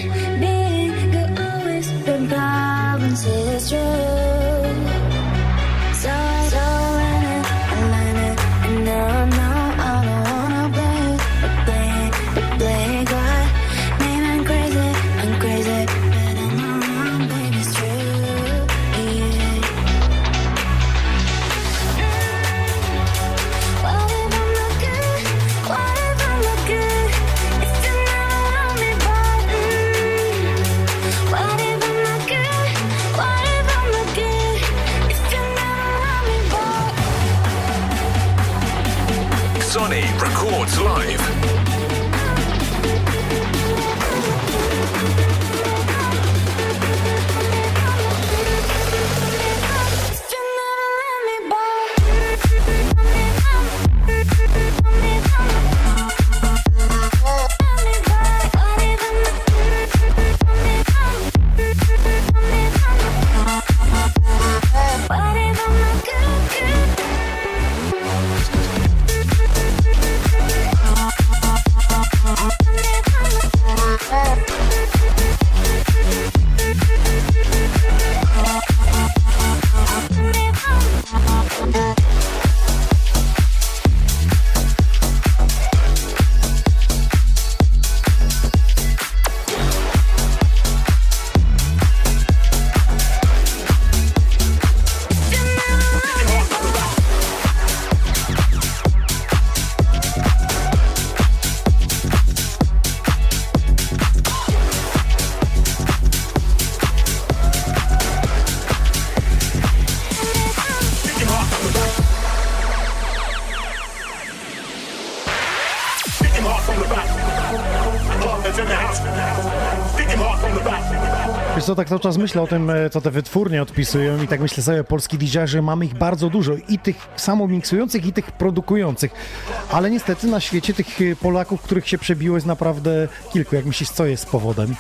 Tak cały czas myślę o tym, e, co te wytwórnie odpisują i tak myślę sobie, polski DJ, że mamy ich bardzo dużo i tych samo miksujących i tych produkujących, ale niestety na świecie tych e, Polaków, których się przebiło jest naprawdę kilku. Jak myślisz, co jest powodem?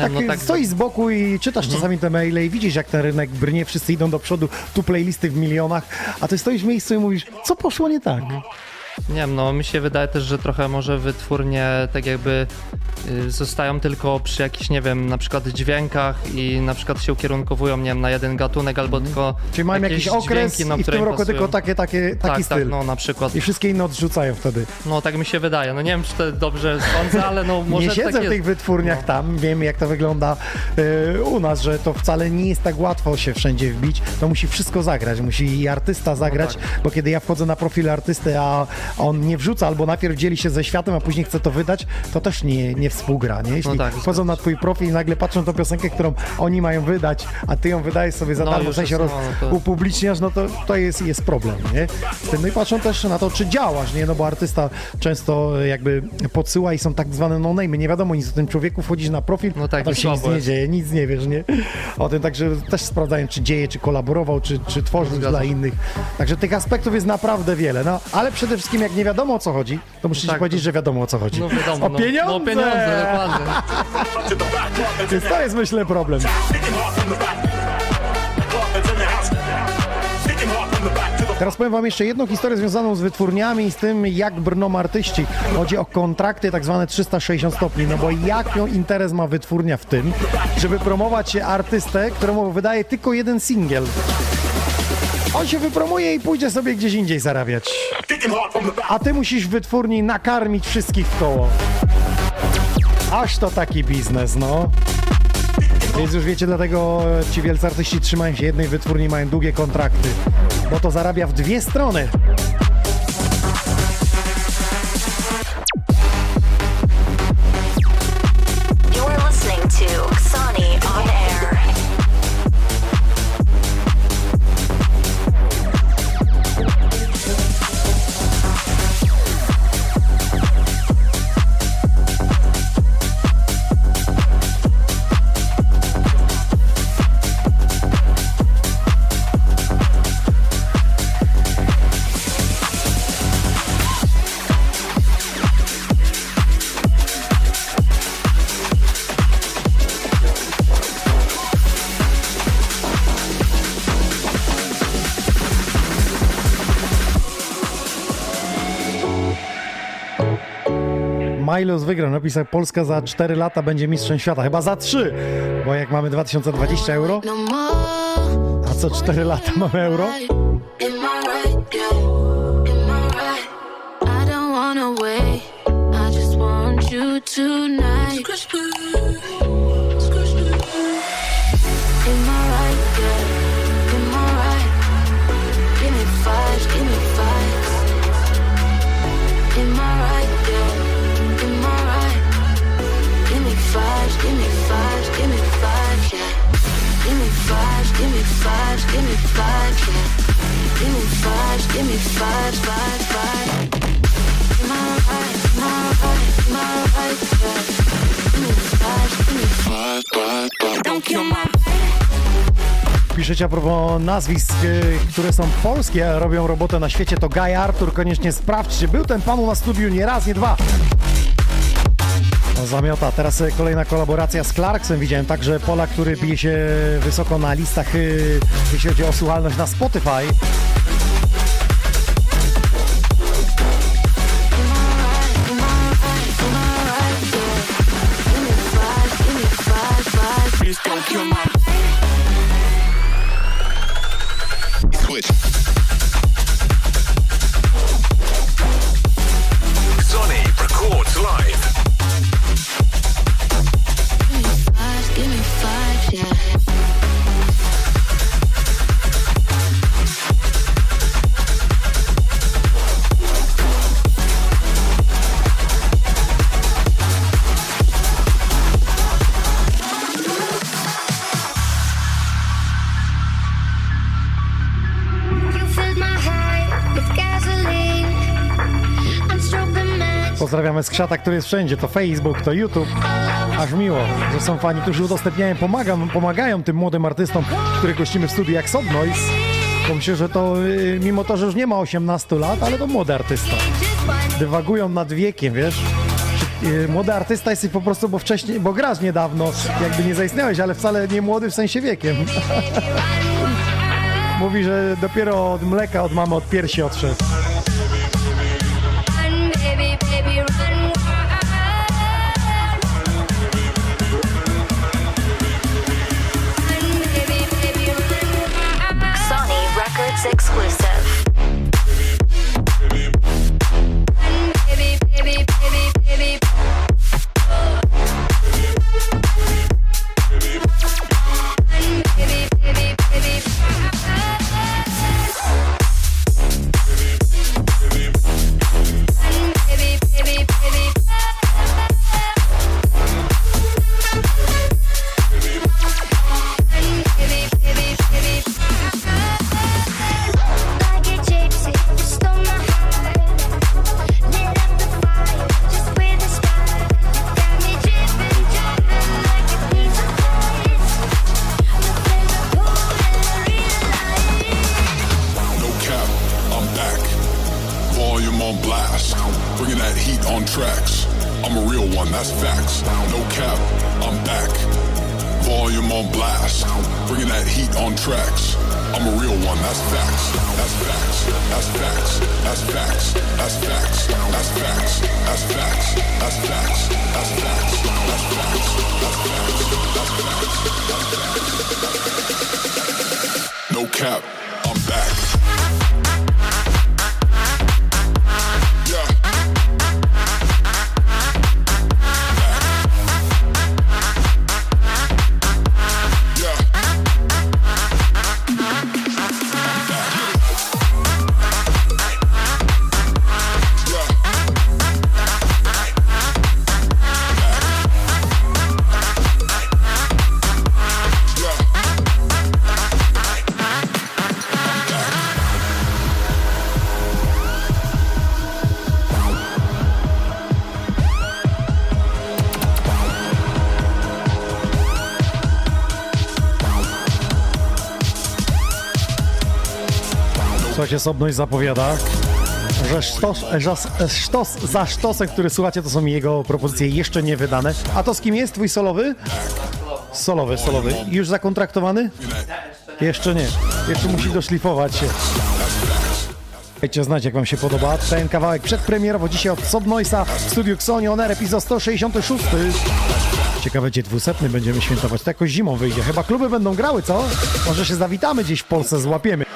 Tak, no tak, stoisz z boku i czytasz czasami te maile i widzisz, jak ten rynek brnie, wszyscy idą do przodu, tu playlisty w milionach, a ty stoisz w miejscu i mówisz, co poszło nie tak? Nie wiem, no mi się wydaje też, że trochę może wytwórnie tak jakby y, zostają tylko przy jakichś, nie wiem, na przykład dźwiękach i na przykład się ukierunkowują, nie wiem, na jeden gatunek albo tylko Mhm. Czyli mają jakieś jakiś okres dźwięki, no, i w tym roku pasują. tylko takie, takie, taki tak, styl. tak, no na przykład. I wszystkie inne odrzucają wtedy. No tak mi się wydaje. No nie wiem, czy to dobrze sądzę, ale no może nie siedzę tak w tych wytwórniach tam, wiem jak to wygląda e, u nas, że to wcale nie jest tak łatwo się wszędzie wbić. To musi wszystko zagrać, musi i artysta zagrać, tak. bo kiedy ja wchodzę na profil artysty, a on nie wrzuca albo najpierw dzieli się ze światem, a później chce to wydać, to też nie, nie współgra, nie? Jeśli No tak, wchodzą na twój profil i nagle patrzą tą piosenkę, którą oni mają wydać, a ty ją wydajesz sobie za No, darmo, w sensie jest, roz, no, to- upubliczniasz, no to, to jest, jest problem, nie? Z tym, No i patrzą też na to, czy działasz, nie? No bo artysta często jakby podsyła i są tak zwane no-name, nie wiadomo nic o tym człowieku, wchodzisz na profil, No tak, a tam i się nic nie dzieje, nic nie wiesz, nie? O tym także też sprawdzają, czy dzieje, czy kolaborował, czy, czy tworzył dla innych. Także tych aspektów jest naprawdę wiele, no ale przede wszystkim wszystkim, jak nie wiadomo o co chodzi, to musicie Tak, powiedzieć, to- że wiadomo o co chodzi. No wiadomo, o no, pieniądze! No, o pieniądze, dokładnie. Więc to jest, myślę, problem. Teraz powiem wam jeszcze jedną historię związaną z wytwórniami i z tym, jak brną artyści. Chodzi o kontrakty tak zwane 360 stopni, no bo jaką interes ma wytwórnia w tym, żeby promować artystę, któremu wydaje tylko jeden singiel. On się wypromuje i pójdzie sobie gdzieś indziej zarabiać. A ty musisz w wytwórni nakarmić wszystkich w koło. Aż to taki biznes, no. Więc już wiecie, dlatego ci wielcy artyści trzymają się jednej wytwórni, mają długie kontrakty, bo to zarabia w dwie strony. Milos wygrał, napisał Polska za 4 lata będzie mistrzem świata, chyba za 3, bo jak mamy 2020 euro, No a co 4 lata mamy euro? Give me five. Piszecie a propos nazwisk, y, które są polskie, robią robotę na świecie, to Guy Arthur, koniecznie sprawdźcie. Był ten pan u nas w studiu nie raz, nie dwa. No, zamiota. Teraz y, kolejna kolaboracja z Clarksem. Widziałem także Pola, który bije się wysoko na listach, y, jeśli chodzi o słuchalność na Spotify. Skrzata, który jest wszędzie. To Facebook, to YouTube. Aż miło, że są fani, którzy udostępniają, pomagam, pomagają tym młodym artystom, których gościmy w studiu jak Sob Noise. Bo myślę, że to y, mimo to, że już nie ma 18 lat, ale to młody artysta. Dywagują nad wiekiem, wiesz? Y, Młody artysta jesteś po prostu, bo wcześniej, bo grasz niedawno, jakby nie zaistniałeś, ale wcale nie młody w sensie wiekiem. Mówi, że dopiero od mleka od mamy, od piersi odszedł. Słuchajcie, Sobność zapowiada, że sztos, że sztos za sztosem, który słuchacie, to są jego propozycje jeszcze nie wydane. A to z kim jest twój solowy? Solowy, solowy. Już zakontraktowany? Jeszcze nie. Jeszcze musi doszlifować się. Dajcie znać, jak wam się podoba. Ten kawałek przedpremierowo dzisiaj od Sobnoisa w studiu Xoni Oner, epizod 166. Ciekawe, gdzie 200 będziemy świętować. To jakoś zimą wyjdzie. Chyba kluby będą grały, co? Może się zawitamy gdzieś w Polsce, złapiemy.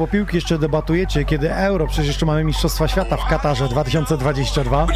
Propos piłki, jeszcze debatujecie, kiedy euro, przecież jeszcze mamy Mistrzostwa Świata w Katarze 2022.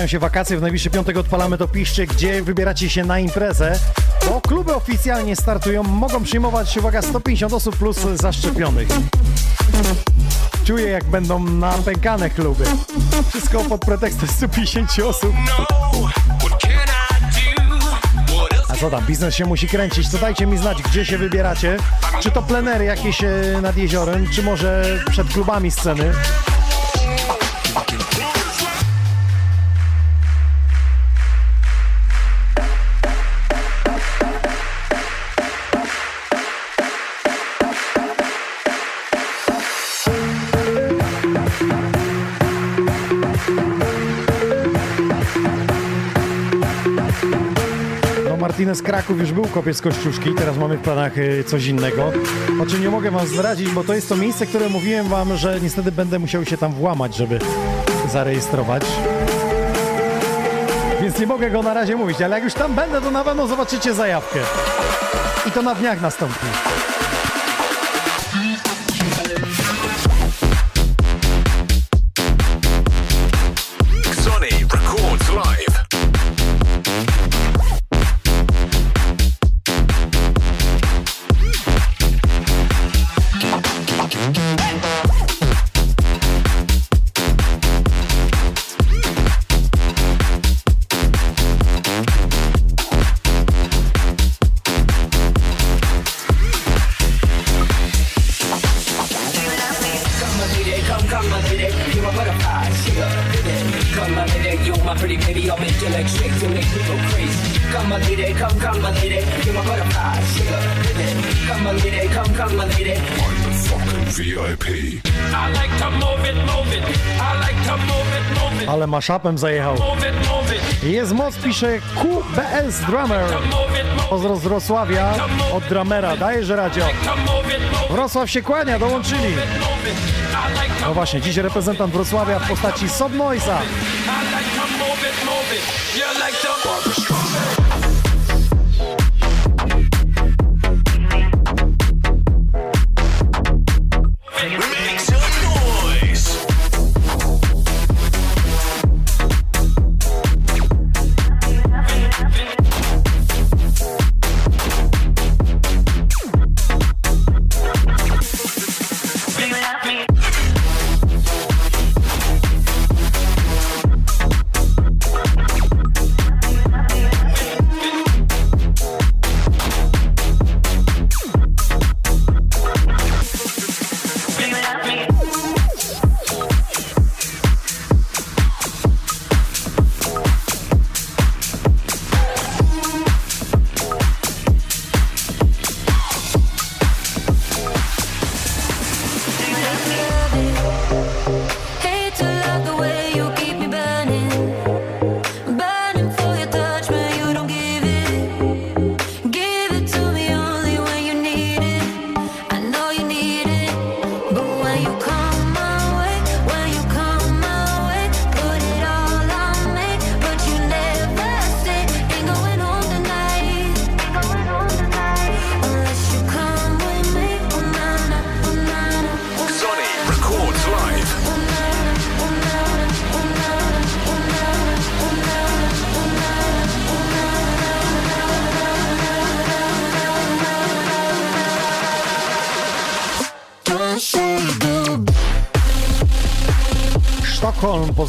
zbliżają się wakacje, w najbliższy piątek odpalamy to piszcie, gdzie wybieracie się na imprezę, bo kluby oficjalnie startują, mogą przyjmować, uwaga, 150 osób plus zaszczepionych. Czuję, jak będą napękane kluby. Wszystko pod pretekstem 150 osób. A co tam, biznes się musi kręcić, to dajcie mi znać, gdzie się wybieracie. Czy to plenery jakieś e, nad jeziorem, czy może przed klubami sceny. Martinez Kraków już był kopiec Kościuszki, teraz mamy w planach y, coś innego. O czym nie mogę wam zdradzić, bo to jest to miejsce, które mówiłem wam, że niestety będę musiał się tam włamać, żeby zarejestrować. Więc nie mogę go na razie mówić, ale jak już tam będę, to na pewno zobaczycie zajawkę. I to na dniach nastąpi. Maszapem zajechał. Jest moc, pisze QBS Drummer. Pozdro z Wrocławia od dramera. Dajesz radio. Wrocław się kłania, dołączyli. No właśnie, dziś reprezentant Wrocławia w postaci Sobnoisa. I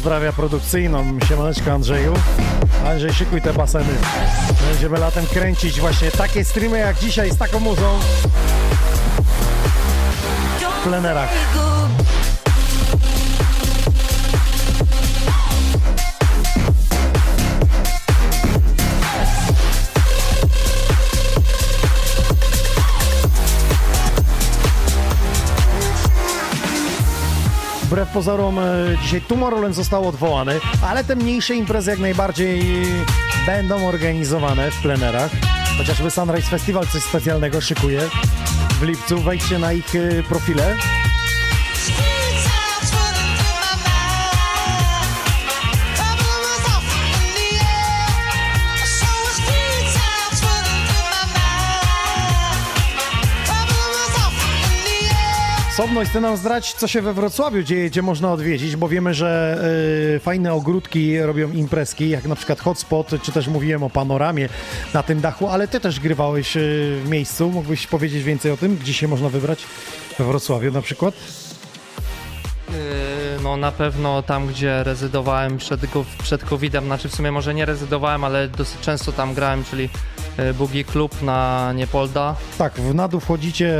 pozdrawia produkcyjną. Siemaneczko Andrzeju. Andrzej, szykuj te baseny. Będziemy latem kręcić właśnie takie streamy jak dzisiaj z taką muzą w plenerach. Wbrew pozorom e, dzisiaj Tomorrowland został odwołany, ale te mniejsze imprezy jak najbardziej będą organizowane w plenerach. Chociażby Sunrise Festival coś specjalnego szykuje w lipcu. Wejdźcie na ich e, Sobność, chce nam zdrać, co się we Wrocławiu dzieje, gdzie można odwiedzić, bo wiemy, że y, fajne ogródki robią imprezki, jak na przykład Hotspot, czy też mówiłem o panoramie na tym dachu, ale ty też grywałeś y, w miejscu. Mógłbyś powiedzieć więcej o tym, gdzie się można wybrać we Wrocławiu na przykład? Yy, No na pewno tam, gdzie rezydowałem przed, przed COVID-em, znaczy w sumie może nie rezydowałem, ale dosyć często tam grałem, czyli yy, Boogie Club na Niepolda. Tak, w na dół wchodzicie,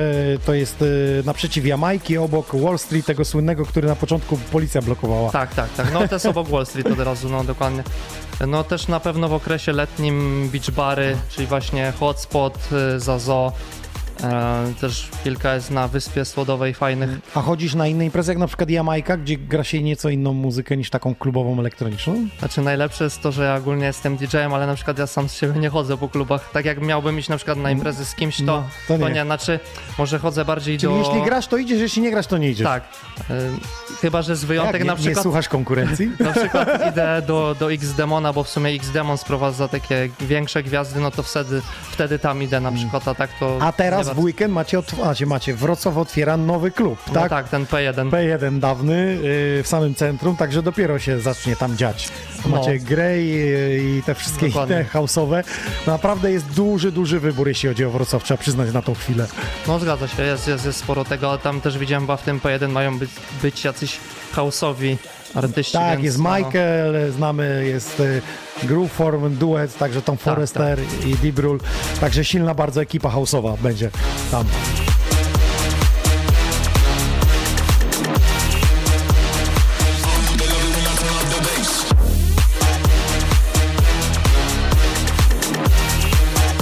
to jest y, naprzeciw Jamajki, obok Wall Street, tego słynnego, który na początku policja blokowała. Tak, tak, tak. No to jest obok Wall Street od razu, no dokładnie. No też na pewno w okresie letnim beach bary, czyli właśnie hotspot, yy, Zazo. E, też kilka jest na Wyspie Słodowej fajnych. A chodzisz na inne imprezy, jak na przykład Jamajka, gdzie gra się nieco inną muzykę niż taką klubową elektroniczną? Znaczy najlepsze jest to, że ja ogólnie jestem DJ-em, ale na przykład ja sam z siebie nie chodzę po klubach. Tak jak miałbym iść na przykład na imprezy z kimś, to, No, to to, nie. nie. Znaczy może chodzę bardziej Czyli do... jeśli grasz, to idziesz, jeśli nie grasz, to nie idziesz. Tak. E, chyba, że z Jak, wyjątek nie, na nie przykład... słuchasz konkurencji? Na przykład idę do, do X-Demona, bo w sumie X-Demon sprowadza takie większe gwiazdy, no to wtedy, wtedy tam idę na przykład, a tak to... Mm. A teraz nie w weekend macie, macie, macie Wrocław otwiera nowy klub, No tak? tak, ten P1. P1 dawny yy, w samym centrum, także dopiero się zacznie tam dziać. No. Macie Grey yy, i te wszystkie Dokładnie. inne house'owe. Naprawdę jest duży, duży wybór, jeśli chodzi o Wrocław, trzeba przyznać na tą chwilę. No zgadza się, jest, jest, jest sporo tego, ale tam też widziałem, bo w tym P1 mają być, być jacyś house'owi artyści. Tak, jest no. Michael, znamy, jest y, Groove Form, duet, także Tom tak, Forrester tak, tak. i Dibrul, także silna bardzo ekipa houseowa będzie tam.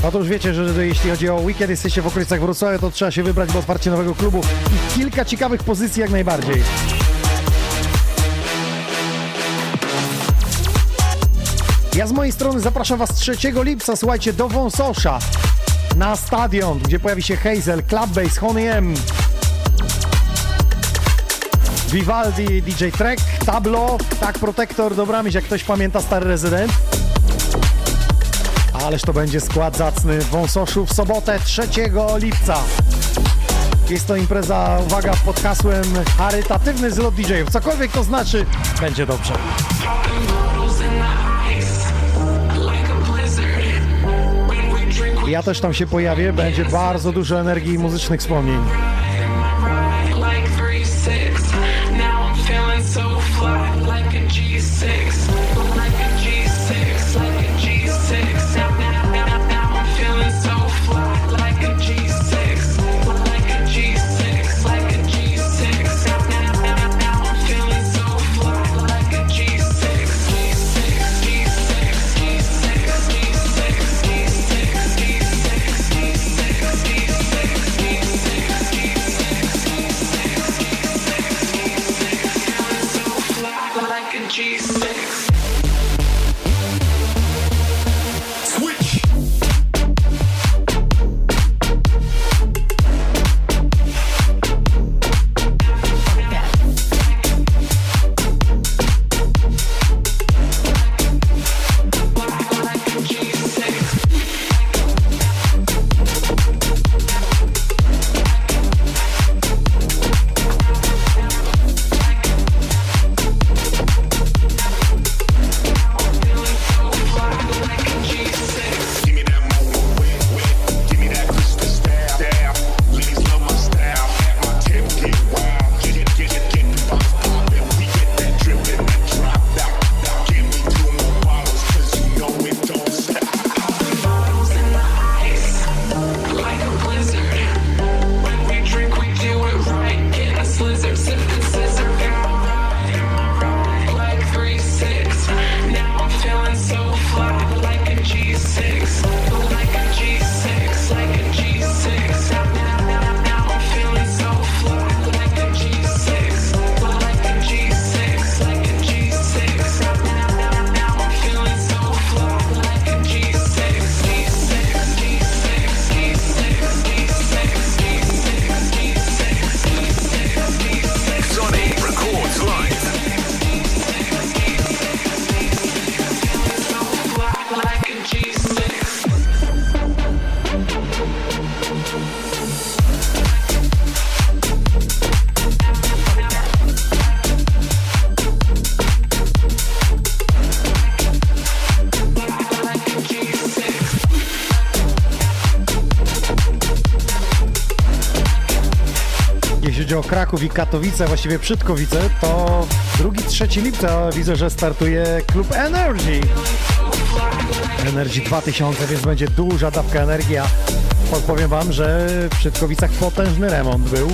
No to już wiecie, że jeśli chodzi o weekend, jesteście w okolicach Wrocławia, to trzeba się wybrać, bo otwarcie nowego klubu i kilka ciekawych pozycji jak najbardziej. Ja z mojej strony zapraszam Was 3 lipca, słuchajcie, do Wąsosza na stadion, gdzie pojawi się Hazel, Clubbase, Honey M, Vivaldi, DJ Trek, Tablo, tak, Protektor, Dobramyś, jak ktoś pamięta stary rezydent. Ależ to będzie skład zacny w Wąsoszu w sobotę 3 lipca. Jest to impreza, uwaga, pod hasłem charytatywny zlot DJ-ów. Cokolwiek to znaczy, będzie dobrze. Ja też tam się pojawię, będzie bardzo dużo energii i muzycznych wspomnień. Kraków i Katowice, właściwie Przytkowice, to 2-3 lipca widzę, że startuje klub Energy. Energy 2000, więc będzie duża dawka energii, a podpowiem wam, że w Przytkowicach potężny remont był.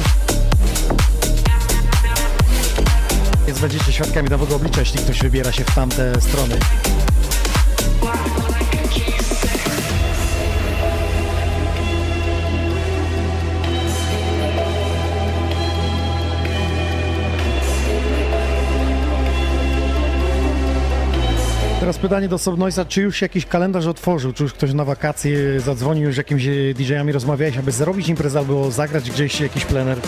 Więc będziecie świadkami nowego oblicza, jeśli ktoś wybiera się w tamte strony. Teraz pytanie do Sobnoisa, czy już jakiś kalendarz otworzył, czy już ktoś na wakacje zadzwonił, z jakimiś DJ-ami rozmawiałeś, aby zrobić imprezę albo zagrać gdzieś jakiś plener?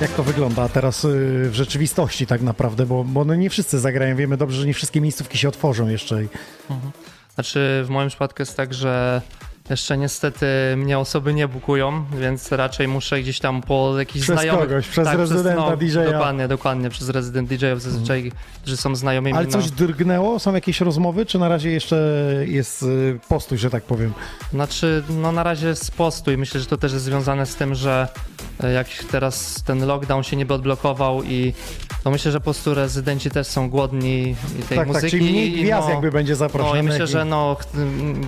Jak to wygląda teraz y, w rzeczywistości tak naprawdę, bo, bo no nie wszyscy zagrają, wiemy dobrze, że nie wszystkie miejscówki się otworzą jeszcze. i- Znaczy w moim przypadku jest tak, że jeszcze niestety mnie osoby nie bukują, więc raczej muszę gdzieś tam po jakichś Przez znajomych... kogoś, przez rezydenta no, DJ-a. Dokładnie, dokładnie, przez rezydent DJ-ów zazwyczaj, którzy są znajomymi. Ale no. coś drgnęło? Są jakieś rozmowy, czy na razie jeszcze jest y, postój, że tak powiem? Znaczy, no na razie jest postój. Myślę, że to też jest związane z tym, że e, jak teraz ten lockdown się niby odblokował i to myślę, że po prostu rezydenci też są głodni tej Tak, tak, muzyki. czyli mniej gwiazd jakby będzie No zaproszonych i myślę, i- że no,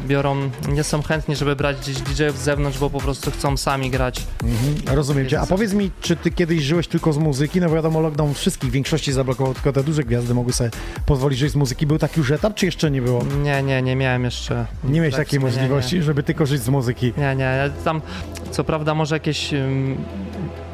biorą, nie są chętni, żeby brać gdzieś DJ-ów z zewnątrz, bo po prostu chcą sami grać. Mhm, rozumiem cię. A powiedz mi, czy ty kiedyś żyłeś tylko z muzyki? No wiadomo, lockdown wszystkich, większości zablokował, tylko te duże gwiazdy mogły sobie pozwolić żyć z muzyki. Był taki już etap, czy jeszcze nie było? Nie, nie, nie miałem jeszcze. Nie miałeś tak takiej sumie, nie, możliwości, żeby tylko żyć z muzyki. Nie, nie, tam co prawda może jakieś ym,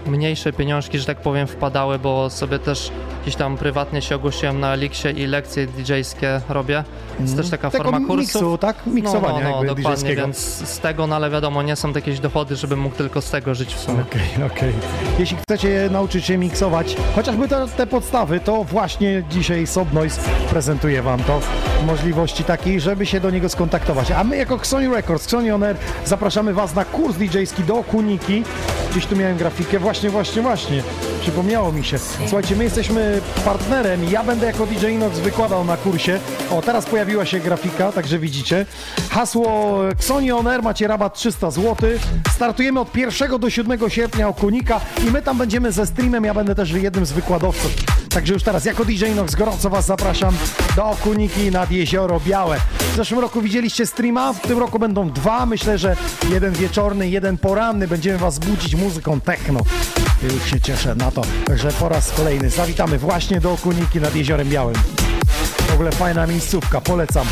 mniejsze pieniążki, że tak powiem, wpadały, bo sobie też gdzieś tam prywatnie się ogłosiłem na Elixie i lekcje DJ-skie robię. Jest też taka Tego forma kursów. miksu, tak? No, no, no, jakby dokładnie, więc z tego, no ale wiadomo, nie są jakieś dochody, żebym mógł tylko z tego żyć w sumie. Okej, okej. Jeśli chcecie nauczyć się miksować, chociażby te, te podstawy, to właśnie dzisiaj Sobnoise prezentuje Wam to możliwości takiej, żeby się do niego skontaktować. A my jako Xoni Records, Xoni On Air zapraszamy Was na kurs DJ-ski do Kuniki. Gdzieś tu miałem grafikę, właśnie, właśnie, właśnie. Przypomniało mi się. Słuchajcie, my jesteśmy partnerem ja będę jako DJ Inox wykładał na kursie. O, teraz pojawiła się grafika, także widzicie. Hasło Xoni On Air, macie rabat 300 zł. Startujemy od 1 do 7 sierpnia o Kunika i my tam będziemy ze streamem, ja będę też jednym z wykładowców. Także już teraz, jako DJ Inox, gorąco Was zapraszam do Okuniki nad Jezioro Białe. W zeszłym roku widzieliście streama, w tym roku będą dwa. Myślę, że jeden wieczorny, jeden poranny. Będziemy Was budzić muzyką techno. Już się cieszę na to. Także po raz kolejny zawitamy właśnie do Okuniki nad Jeziorem Białym. W ogóle fajna miejscówka, polecam.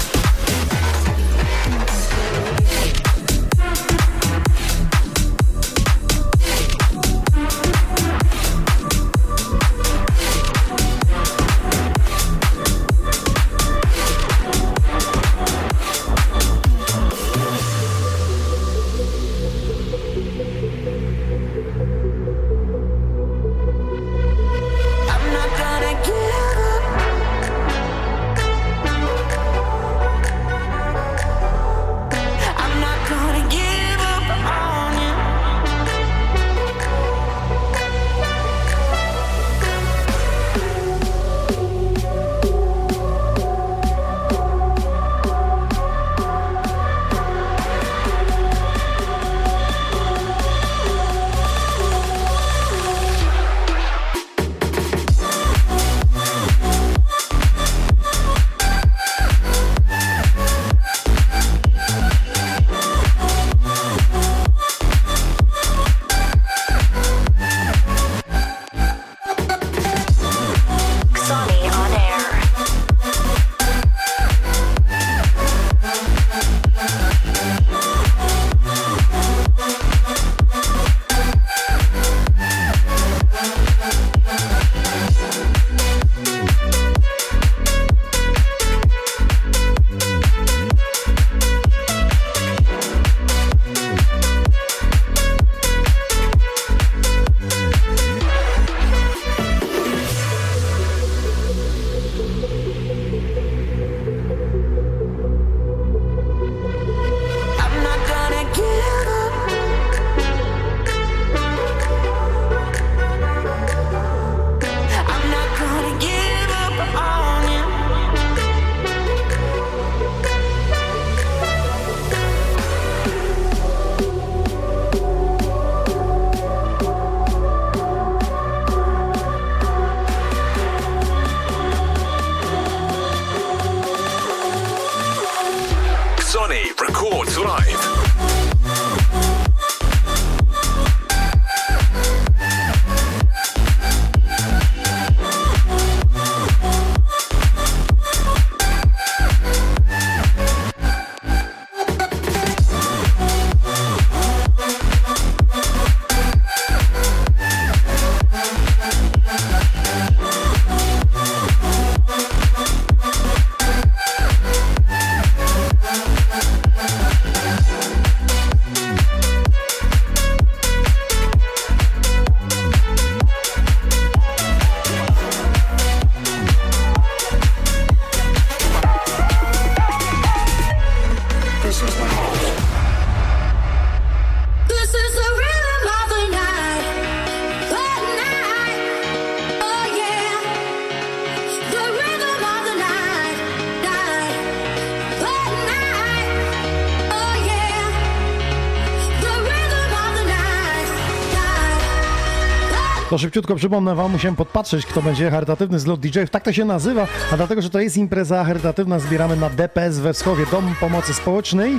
Szybciutko przypomnę wam, musiałem podpatrzeć, kto będzie charytatywny zlot DJ-ów. Tak to się nazywa, a dlatego, że to jest impreza charytatywna, zbieramy na DPS we Wschowie, Dom Pomocy Społecznej.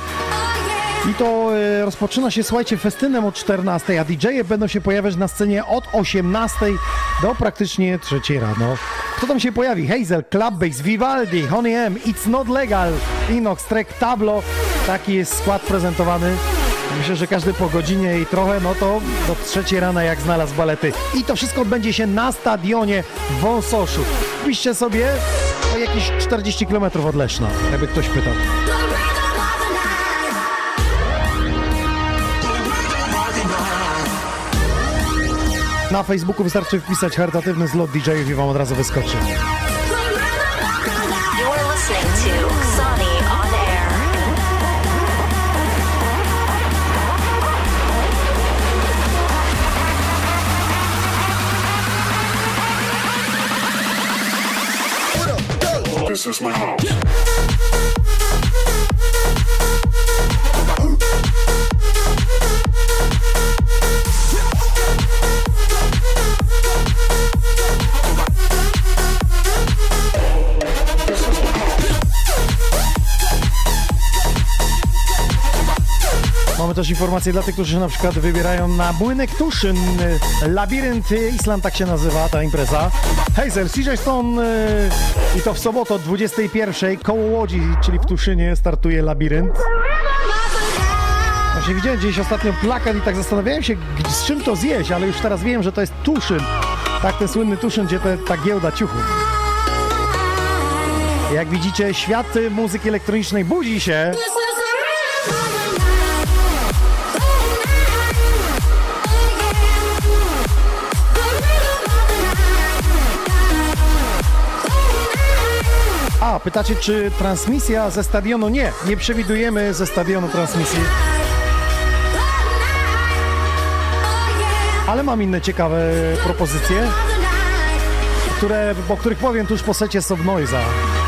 I to e, rozpoczyna się, słuchajcie, festynem o 14, a DJ-e będą się pojawiać na scenie od 18 do praktycznie 3 rano. Kto tam się pojawi? Hazel, Club Bass, Vivaldi, Honey M, It's Not Legal, Inox, Trek, Tablo. Taki jest skład prezentowany. Myślę, że każdy po godzinie i trochę, no to do trzeciej rana jak znalazł balety. I to wszystko odbędzie się na stadionie w Wąsoszu. Piszcie sobie o jakieś 40 km od Leszna, jakby ktoś pytał. Na Facebooku wystarczy wpisać charytatywny zlot DJ-ów i wam od razu wyskoczy. My house. Też informacje dla tych, którzy na przykład wybierają na Młynek Tuszyn. Labirynt Island tak się nazywa ta impreza. Hazel, CJ Stone y, i to w sobotę o 21 koło Łodzi, czyli w Tuszynie startuje Labirynt. Właśnie widziałem gdzieś ostatnio plakat i tak zastanawiałem się z czym to zjeść, ale już teraz wiem, że to jest Tuszyn. Tak, ten słynny Tuszyn, gdzie te, ta giełda ciuchów. Jak widzicie, świat muzyki elektronicznej budzi się. Pytacie, czy transmisja ze stadionu? Nie, nie przewidujemy ze stadionu transmisji. Ale mam inne ciekawe propozycje, które, o których powiem tuż po secie Sobnoiza. You're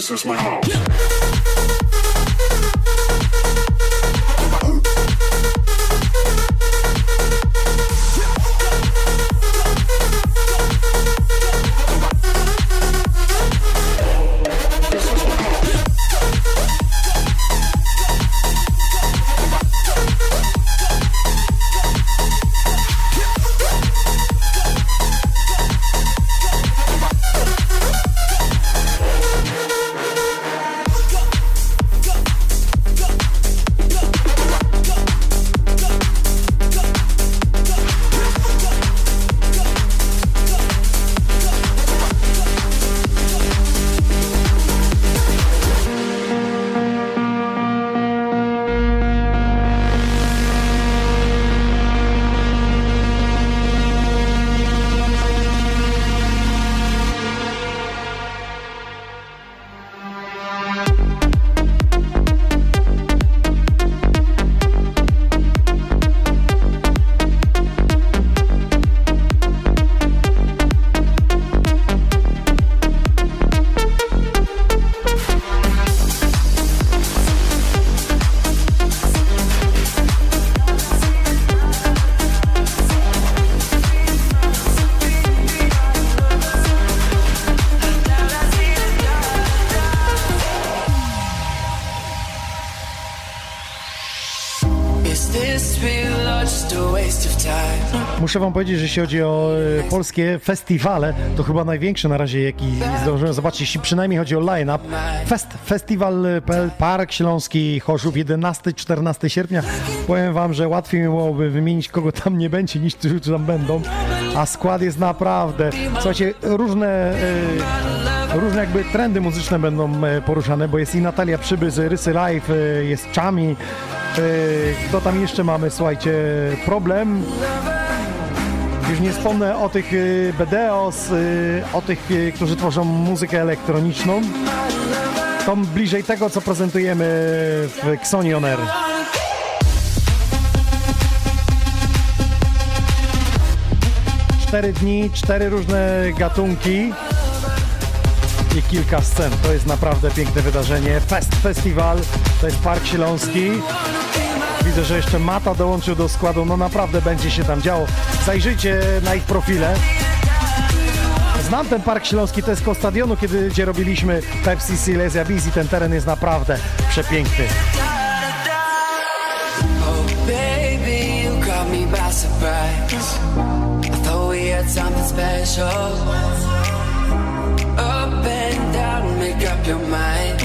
This is my house. Muszę wam powiedzieć, że jeśli chodzi o e, polskie festiwale, to chyba największy na razie, jaki zdążyłem zobaczyć, jeśli przynajmniej chodzi o line-up. Fest, Festiwal.pl, Park Śląski, Chorzów, 11-14 sierpnia. Powiem wam, że łatwiej mi byłoby wymienić, kogo tam nie będzie, niż którzy tam będą. A skład jest naprawdę, słuchajcie, różne... E, Różne jakby trendy muzyczne będą e, poruszane, bo jest i Natalia Przyby z Rysy Live, jest Chami. e, Kto tam jeszcze mamy, słuchajcie, problem. Już nie wspomnę o tych y, BDOs, y, o tych, y, którzy tworzą muzykę elektroniczną. To bliżej tego, co prezentujemy w Xoni Air. Cztery dni, cztery różne gatunki i kilka scen. To jest naprawdę piękne wydarzenie. Fest Festiwal, to jest Park Śląski. Widzę, że jeszcze Mata dołączył do składu. No naprawdę będzie się tam działo. Zajrzyjcie na ich profile. Znam ten Park Śląski, to jest koło stadionu, kiedy, gdzie robiliśmy Pepsi Silesia Busy. Ten teren jest naprawdę przepiękny. Oh. Up and down, make up your mind.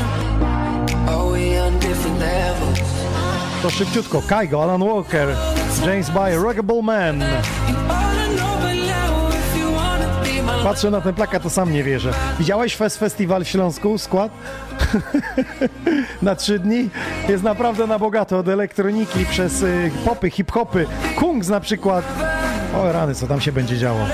Are we on different levels? To szybciutko. Kaigo, Alan Walker, James Bay, Rockable Man. Patrzę na ten plakat, to sam nie wierzę. Widziałeś Fest Festiwal w Śląsku, skład? na trzy dni? Jest naprawdę na bogato, od elektroniki przez y, popy, hip-hopy, kungs na przykład. O rany, co tam się będzie działo.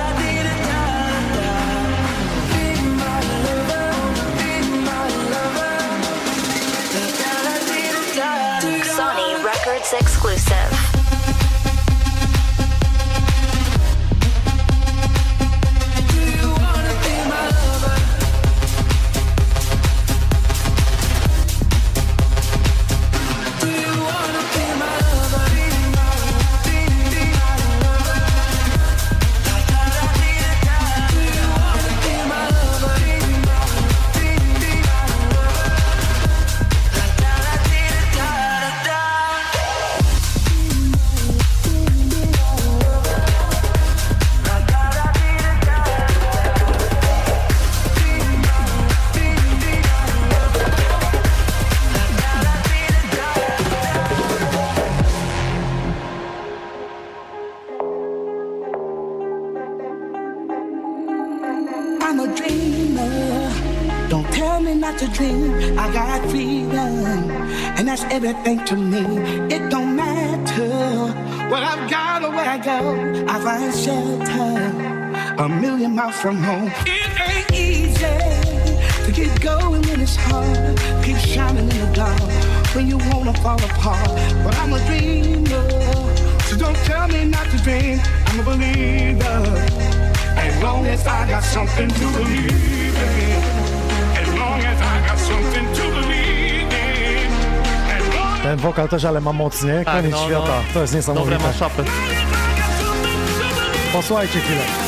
Fall apart. But I'm a dreamer, so don't tell me not to dream. I'm a believer. As long as I got something to believe in. As long as I got something to believe in. As long Ten wokal też, ale ma mocnie. Tak, Koniec no, no. świata. To jest niesamowite. Dobre. Posłuchajcie chwilę.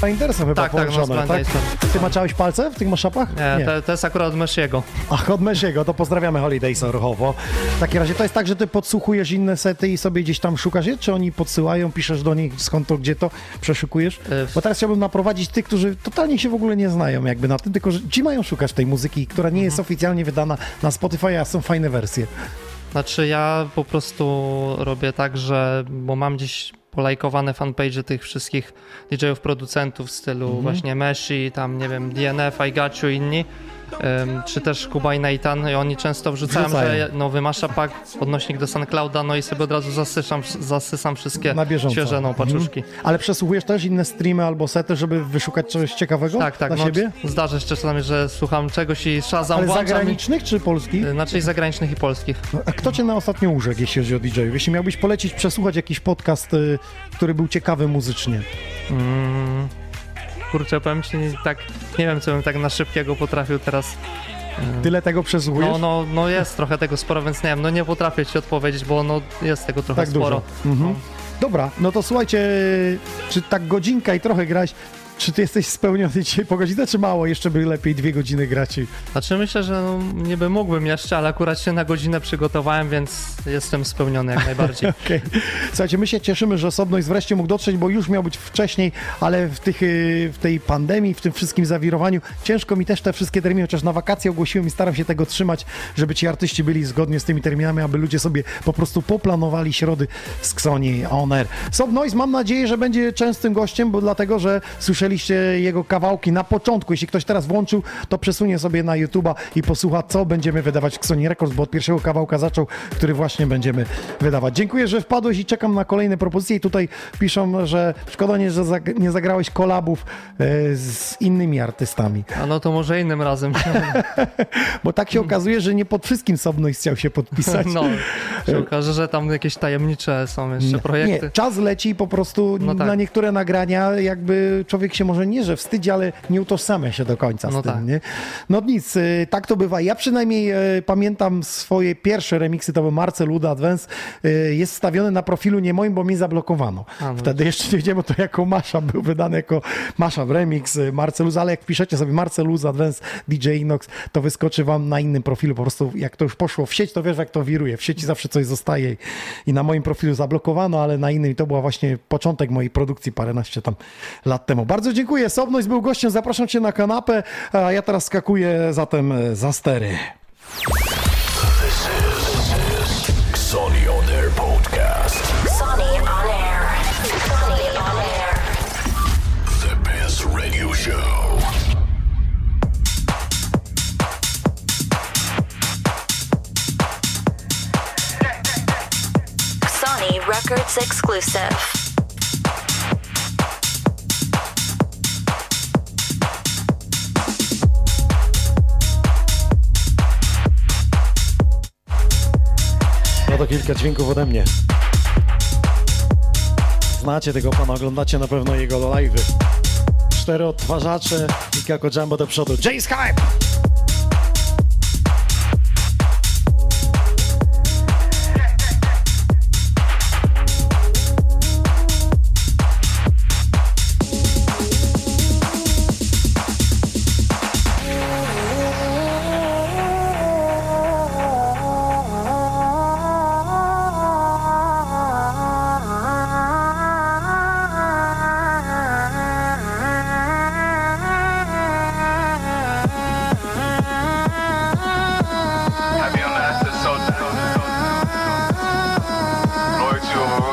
Paintersem chyba Tak, tak, no, połączone, tak? Ty maczałeś palce w tych maszapach? Nie, to, to jest akurat od Meshiego. Ach, od Mesiego, to pozdrawiamy Holidays Orchowo. W takim razie to jest tak, że ty podsłuchujesz inne sety i sobie gdzieś tam szukasz je, czy oni podsyłają, piszesz do nich skąd to, gdzie to, przeszukujesz? Bo teraz chciałbym naprowadzić tych, którzy totalnie się w ogóle nie znają jakby na tym, tylko że ci mają szukać tej muzyki, która nie jest oficjalnie wydana na Spotify, a są fajne wersje. Znaczy ja po prostu robię tak, że bo mam gdzieś polajkowane fanpage tych wszystkich DJ-ów, producentów w stylu Mhm. właśnie Meshi, tam nie wiem, DNF, I Got You, inni, czy też Kuba i Nathan i oni często wrzucają, Wrzucają. że nowy mashup, odnośnik do SoundClouda, no i sobie od razu zasysam, zasysam wszystkie Na bieżąco. świeże no, Mhm. paczuszki. Ale przesłuchujesz też inne streamy albo sety, żeby wyszukać coś ciekawego Tak, tak, dla no, siebie? zdarza się czasami, że słucham czegoś i Shazam Ale włączam i- zagranicznych czy polskich? Znaczy i zagranicznych i polskich. No, A kto cię na ostatnio urzekł, jeśli chodzi o DJ-ów? Jeśli miałbyś polecić, przesłuchać jakiś podcast, y, który był ciekawy muzycznie. Mm, kurczę, powiem ci, tak, nie wiem, co bym tak na szybkiego potrafił teraz. e, Tyle tego przesłuchujesz? No, no, no jest trochę tego sporo, więc nie wiem, no nie potrafię ci odpowiedzieć, bo no jest tego trochę tak sporo. dużo. Mhm. Dobra, no to słuchajcie, czy tak godzinka i trochę grać, czy ty jesteś spełniony dzisiaj po godzinę, czy mało? Jeszcze by lepiej dwie godziny grać. Znaczy myślę, że no, niby mógłbym jeszcze, ale akurat się na godzinę przygotowałem, więc jestem spełniony jak najbardziej. Okej. Słuchajcie, my się cieszymy, że osobność wreszcie mógł dotrzeć, bo już miał być wcześniej, ale w, tych, y, w tej pandemii, w tym wszystkim zawirowaniu, ciężko mi też te wszystkie terminy, chociaż na wakacje ogłosiłem i staram się tego trzymać, żeby ci artyści byli zgodnie z tymi terminami, aby ludzie sobie po prostu poplanowali środy z Xoni On Air. Sob Noise mam nadzieję, że będzie częstym gościem, bo dlatego, że słyszeliśmy słyszeliście jego kawałki na początku. Jeśli ktoś teraz włączył, to przesunie sobie na YouTube'a i posłucha, co będziemy wydawać w Sony Records, bo od pierwszego kawałka zaczął, który właśnie będziemy wydawać. Dziękuję, że wpadłeś i czekam na kolejne propozycje. I tutaj piszą, że szkoda nie, że zag- nie zagrałeś kolabów e, z innymi artystami. A no to może innym razem. Bo tak się okazuje, że nie pod wszystkim Sobnoś chciał się podpisać. No, się okaże, że tam jakieś tajemnicze są jeszcze projekty. Nie, czas leci i po prostu No tak. na niektóre nagrania jakby człowiek się może nie, że wstydzi, ale nie utożsamia się do końca z No tym, tak. nie? No nic, y, tak to bywa. Ja przynajmniej y, pamiętam swoje pierwsze remiksy, to był Marcel Luda Advance, y, jest stawiony na profilu nie moim, bo mi zablokowano. A, no. Wtedy jeszcze nie wiedziałem, bo to jako Masza był wydany jako Masza w remix, y, Marceluz, ale jak piszecie sobie Marceluz Advance DJ Inox, to wyskoczy wam na innym profilu. Po prostu jak to już poszło w sieć, to wiesz jak to wiruje. W sieci zawsze coś zostaje i na moim profilu zablokowano, ale na innym i to była właśnie początek mojej produkcji paręnaście tam lat temu. Bardzo dziękuję. Sobność był gościem, zapraszam cię na kanapę, a ja teraz skakuję zatem e, za stery. This is Sony on Air podcast. Sony on air. Sony on air. The best radio show. Sony Records exclusive. No to kilka dźwięków ode mnie. Znacie tego pana, oglądacie na pewno jego live'y. Cztery odtwarzacze i Kako Jumbo do przodu. Jay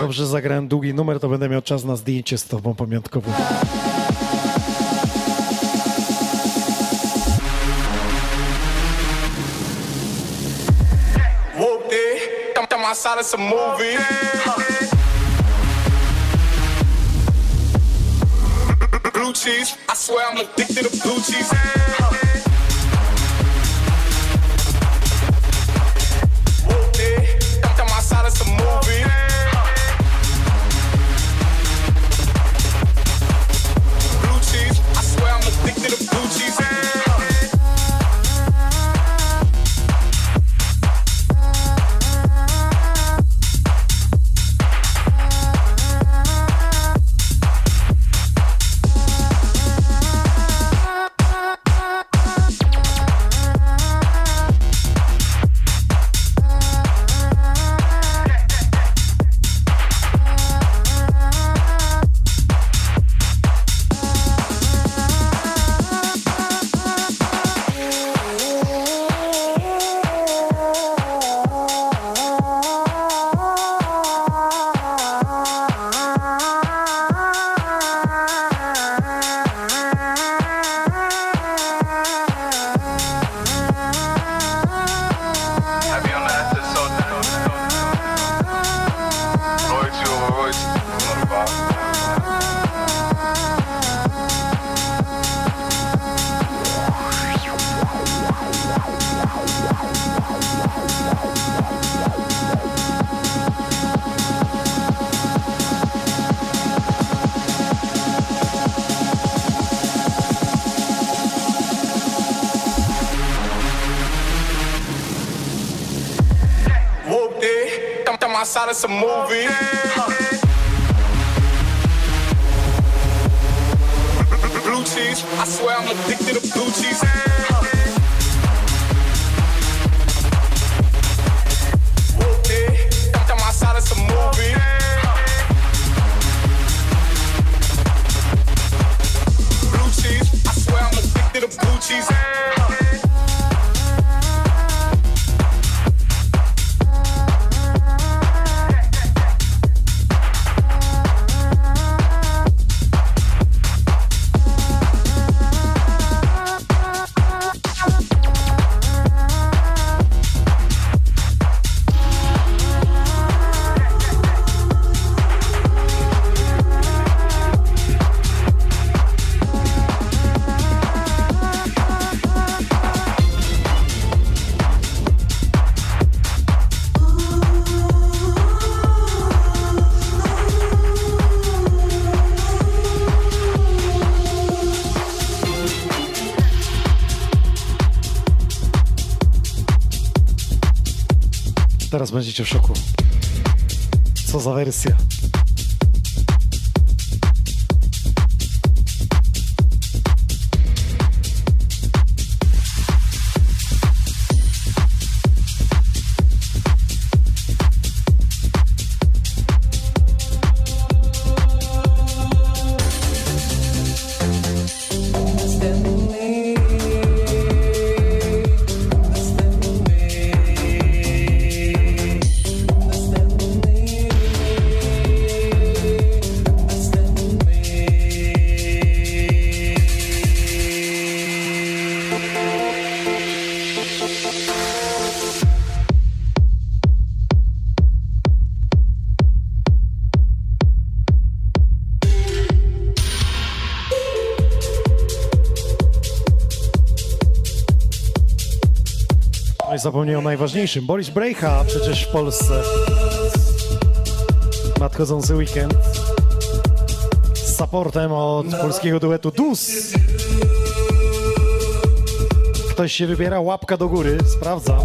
Dobrze, zagrałem długi numer, to będę miał czas na zdjęcie z tobą cheese. I swear I'm addicted to blue cheese. Whooped it. Addicted Thump thump outside of some movie. będziecie w szoku. zapomniał o najważniejszym. Boris Brejcha przecież w Polsce. Nadchodzący weekend. Z supportem od polskiego duetu DUS. Ktoś się wybiera, łapka do góry, sprawdzam.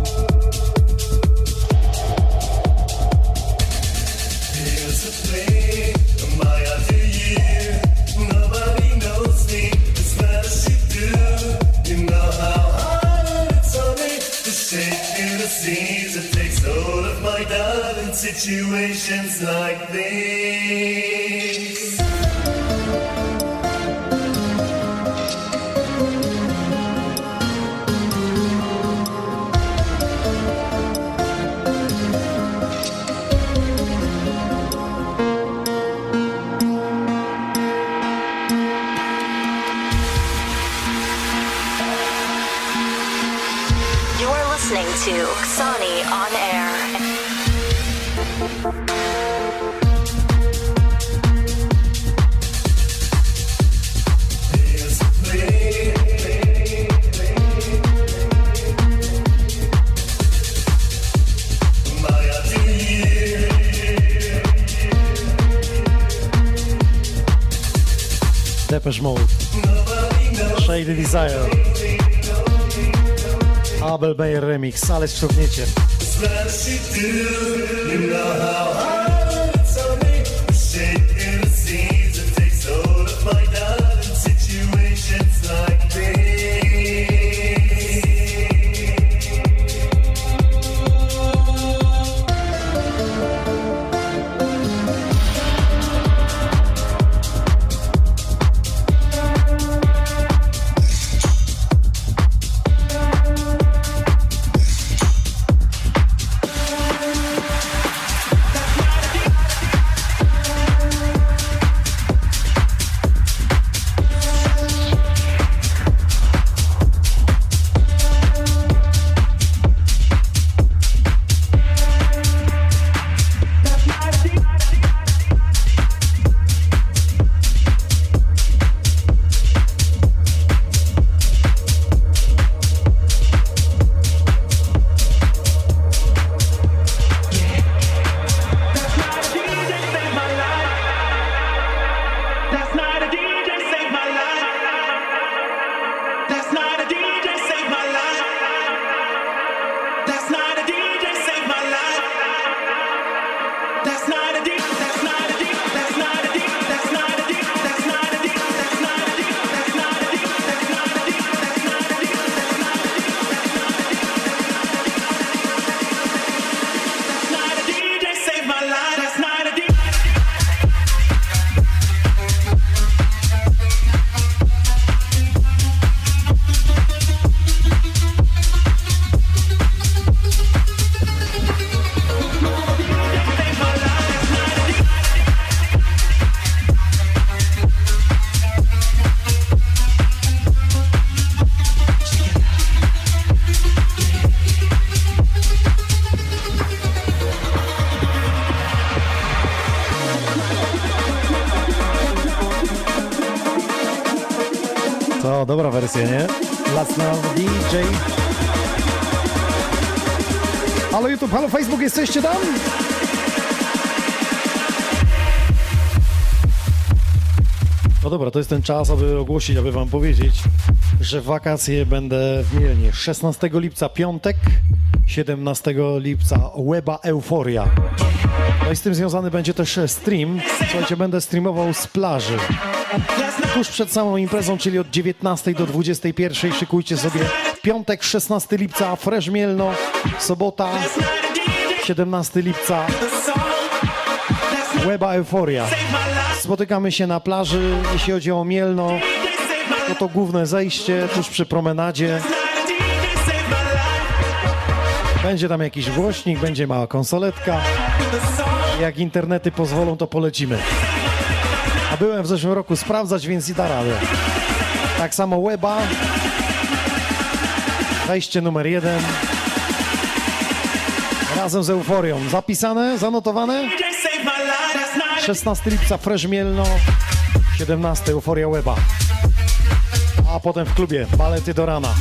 situations like these. Mode, Shady Desire, Abel Bayer Remix, ale ściągniecie. Jesteście tam? No dobra, to jest ten czas, aby ogłosić, aby wam powiedzieć, że wakacje będę w Mielnie. 16 lipca piątek, 17 lipca Weba Euforia. No i z tym związany będzie też stream. Słuchajcie, będę streamował z plaży. Tuż przed samą imprezą, czyli od 19 do 21 szykujcie sobie piątek 16 lipca Fresh Mielno, sobota 17 lipca Weba Euforia. Spotykamy się na plaży, jeśli chodzi o Mielno, no to główne zejście tuż przy promenadzie. Będzie tam jakiś głośnik, będzie mała konsoletka. Jak internety pozwolą, to polecimy. A byłem w zeszłym roku sprawdzać, więc i da radę. Tak samo Weba. Wejście numer jeden. Razem z Euforią. Zapisane? Zanotowane? 16 lipca Fresh Mielno. 17 Euforia Weba. A potem w klubie Balety do rana.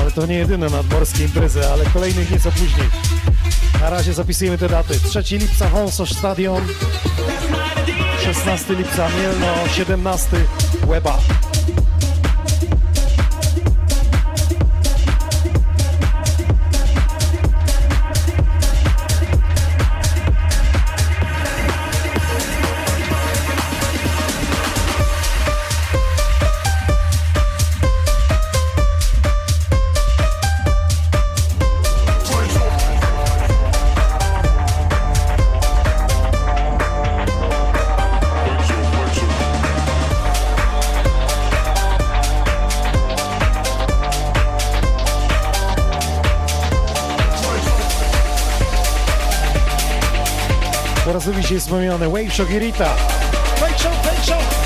Ale to nie jedyne nadmorskie imprezy, ale kolejnych nieco później. Na razie zapisujemy te daty. 3 lipca Wąsosz Stadion, 16 lipca Mielno, 17 Łeba. Raz drugi dzisiaj wspomniane Wave Shock i Rita. Wave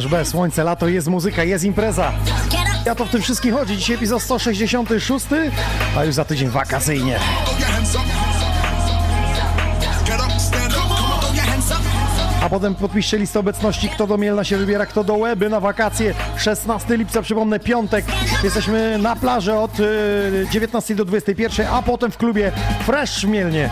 Shock, Wave Shock! Łukasz B, słońce, lato, jest muzyka, jest impreza. Ja to w tym wszystkim chodzi. Dzisiaj epizod 166, a już za tydzień wakacyjnie. A potem podpiszcie listę obecności, kto do Mielna się wybiera, kto do Łeby na wakacje. 16 lipca, przypomnę, piątek. Jesteśmy na plaży od y, 19 do 21, a potem w klubie Fresh Mielnie.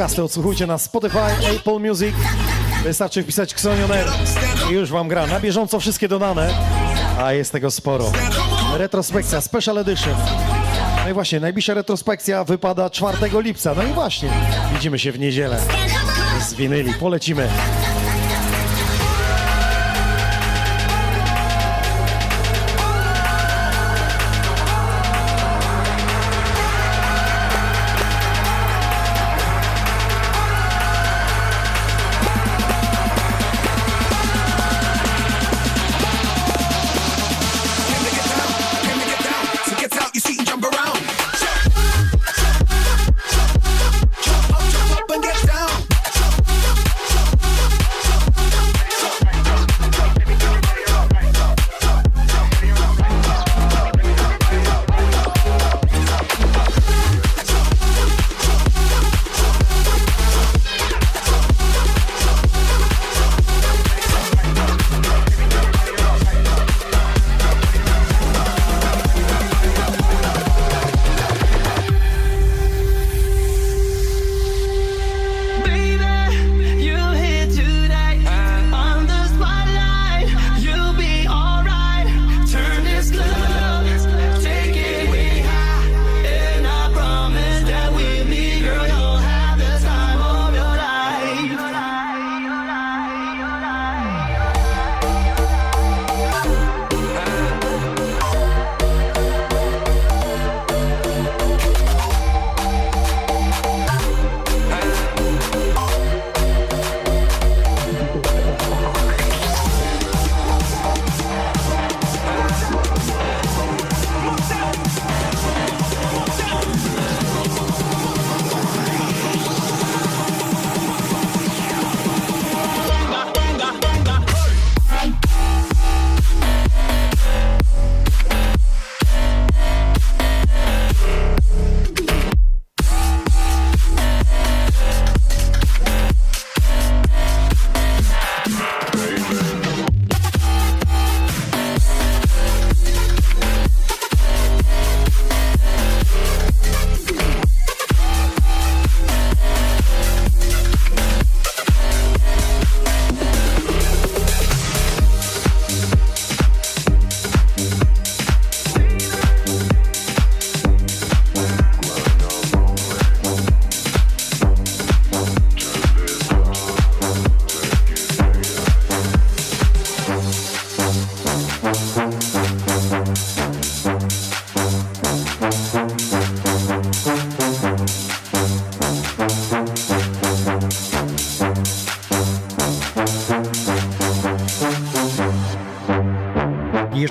Podcasty odsłuchujcie na Spotify, Apple Music. Wystarczy wpisać Xonioner i już wam gra. Na bieżąco wszystkie dodane, a jest tego sporo. Retrospekcja, Special Edition. No i właśnie, najbliższa retrospekcja wypada 4 lipca. No i właśnie, widzimy się w niedzielę. Z winyli, polecimy.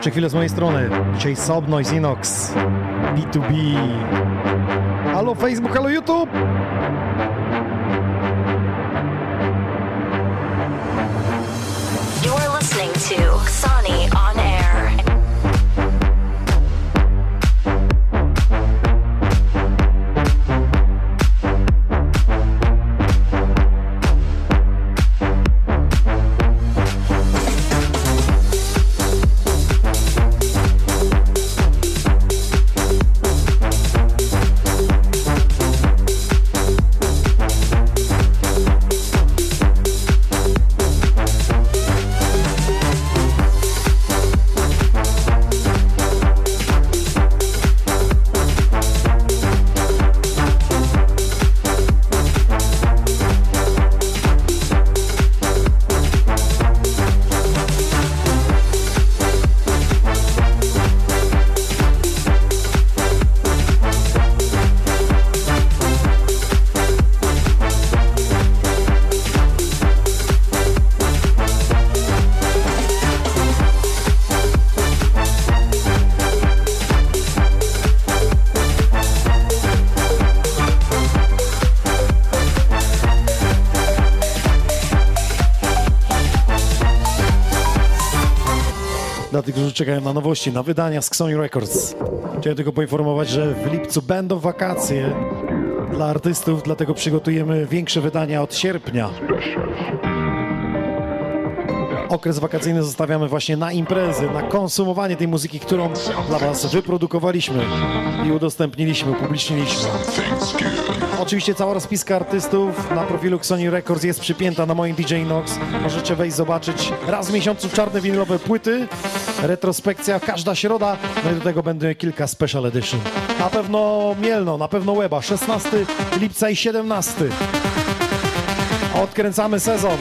Jeszcze chwilę z mojej strony. Dzisiaj Sobnoise Inox. B2B. Halo Facebook, halo YouTube! Czekają na nowości, na wydania z Sony Records. Chciałem tylko poinformować, że w lipcu będą wakacje dla artystów, dlatego przygotujemy większe wydania od sierpnia. Okres wakacyjny zostawiamy właśnie na imprezy, na konsumowanie tej muzyki, którą dla Was wyprodukowaliśmy i udostępniliśmy, upubliczniliśmy. Oczywiście cała rozpiska artystów na profilu Sony Records jest przypięta na moim DJ Nox. Możecie wejść zobaczyć raz w miesiącu czarne winylowe płyty, retrospekcja każda środa, no i do tego będzie kilka special edition. Na pewno Mielno, na pewno Łeba, 16 lipca i 17. Odkręcamy sezon.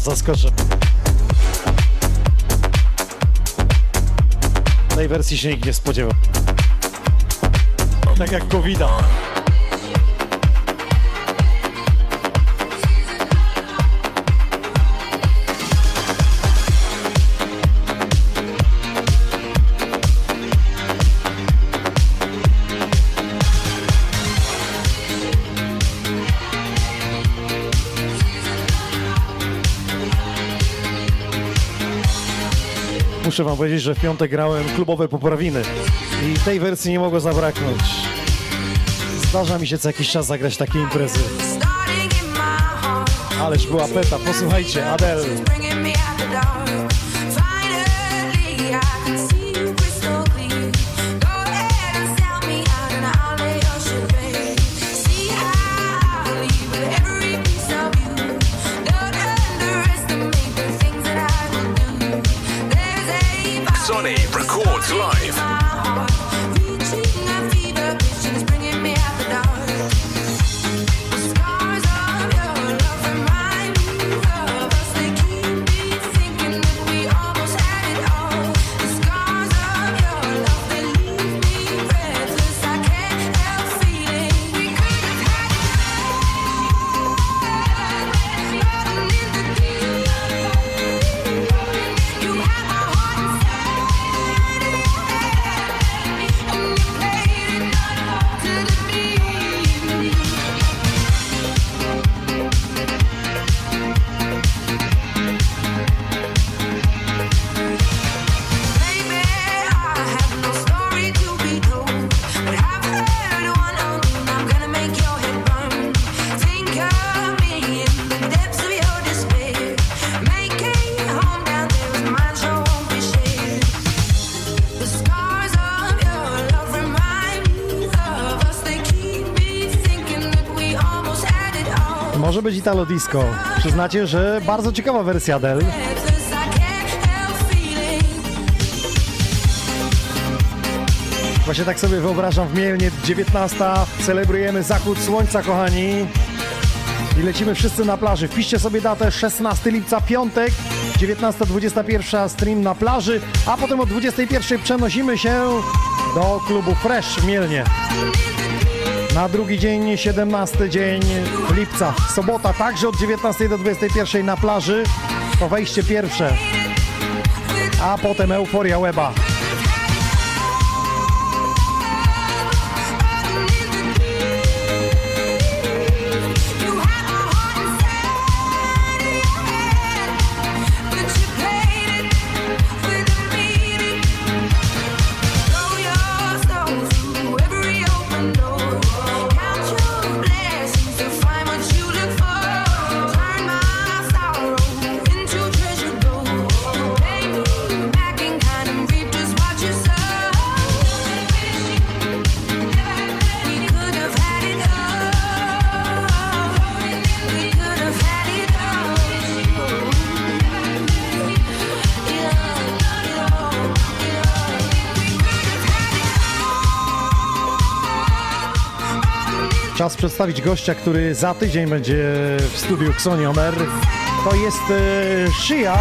Was zaskoczę. Tej wersji się nikt nie spodziewał. Tak jak covid -a. Muszę wam powiedzieć, że w piątek grałem klubowe poprawiny i tej wersji nie mogło zabraknąć. Zdarza mi się co jakiś czas zagrać takie imprezy. Ależ była peta, posłuchajcie, Adele. Italo Disco. Przyznacie, że bardzo ciekawa wersja Adele. Właśnie tak sobie wyobrażam w Mielnie, 19. Celebrujemy zachód słońca, kochani. I lecimy wszyscy na plaży. Wpiszcie sobie datę 16 lipca, piątek, 19-21 stream na plaży, a potem o 21 przenosimy się do klubu Fresh w Mielnie. Na drugi dzień, 17 dzień lipca, sobota, także od 19 do 21 na plaży. To wejście pierwsze. A potem euforia Weba. Czas przedstawić gościa, który za tydzień będzie w studiu Xonioner. To jest e, Shia,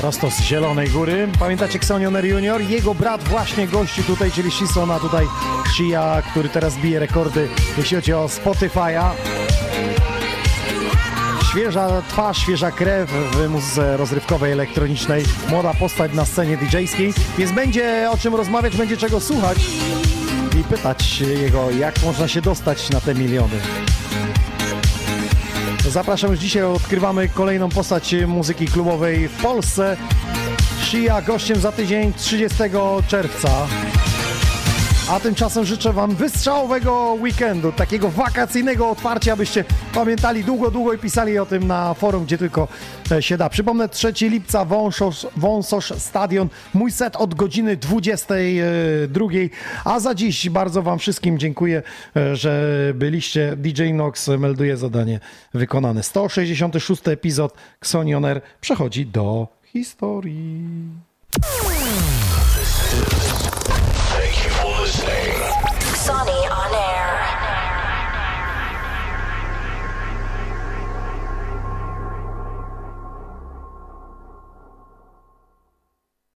prosto z Zielonej Góry. Pamiętacie Xonioner Junior? Jego brat właśnie gości tutaj, czyli Shisona, tutaj Shia, który teraz bije rekordy, jeśli chodzi o Spotify'a. Świeża twarz, świeża krew w muzyce rozrywkowej, elektronicznej, młoda postać na scenie DJ-skiej, więc będzie o czym rozmawiać, będzie czego słuchać i pytać jego, jak można się dostać na te miliony. Zapraszam już dzisiaj, odkrywamy kolejną postać muzyki klubowej w Polsce. Shia gościem za tydzień 30 czerwca. A tymczasem życzę Wam wystrzałowego weekendu, takiego wakacyjnego otwarcia, abyście pamiętali długo, długo i pisali o tym na forum, gdzie tylko e, się da. Przypomnę, 3 lipca Wąsosz, Wąsosz Stadion, mój set od godziny 22. A za dziś bardzo Wam wszystkim dziękuję, e, że byliście. DJ Nox melduje zadanie wykonane. 166 epizod Xonioner przechodzi do historii. Sony.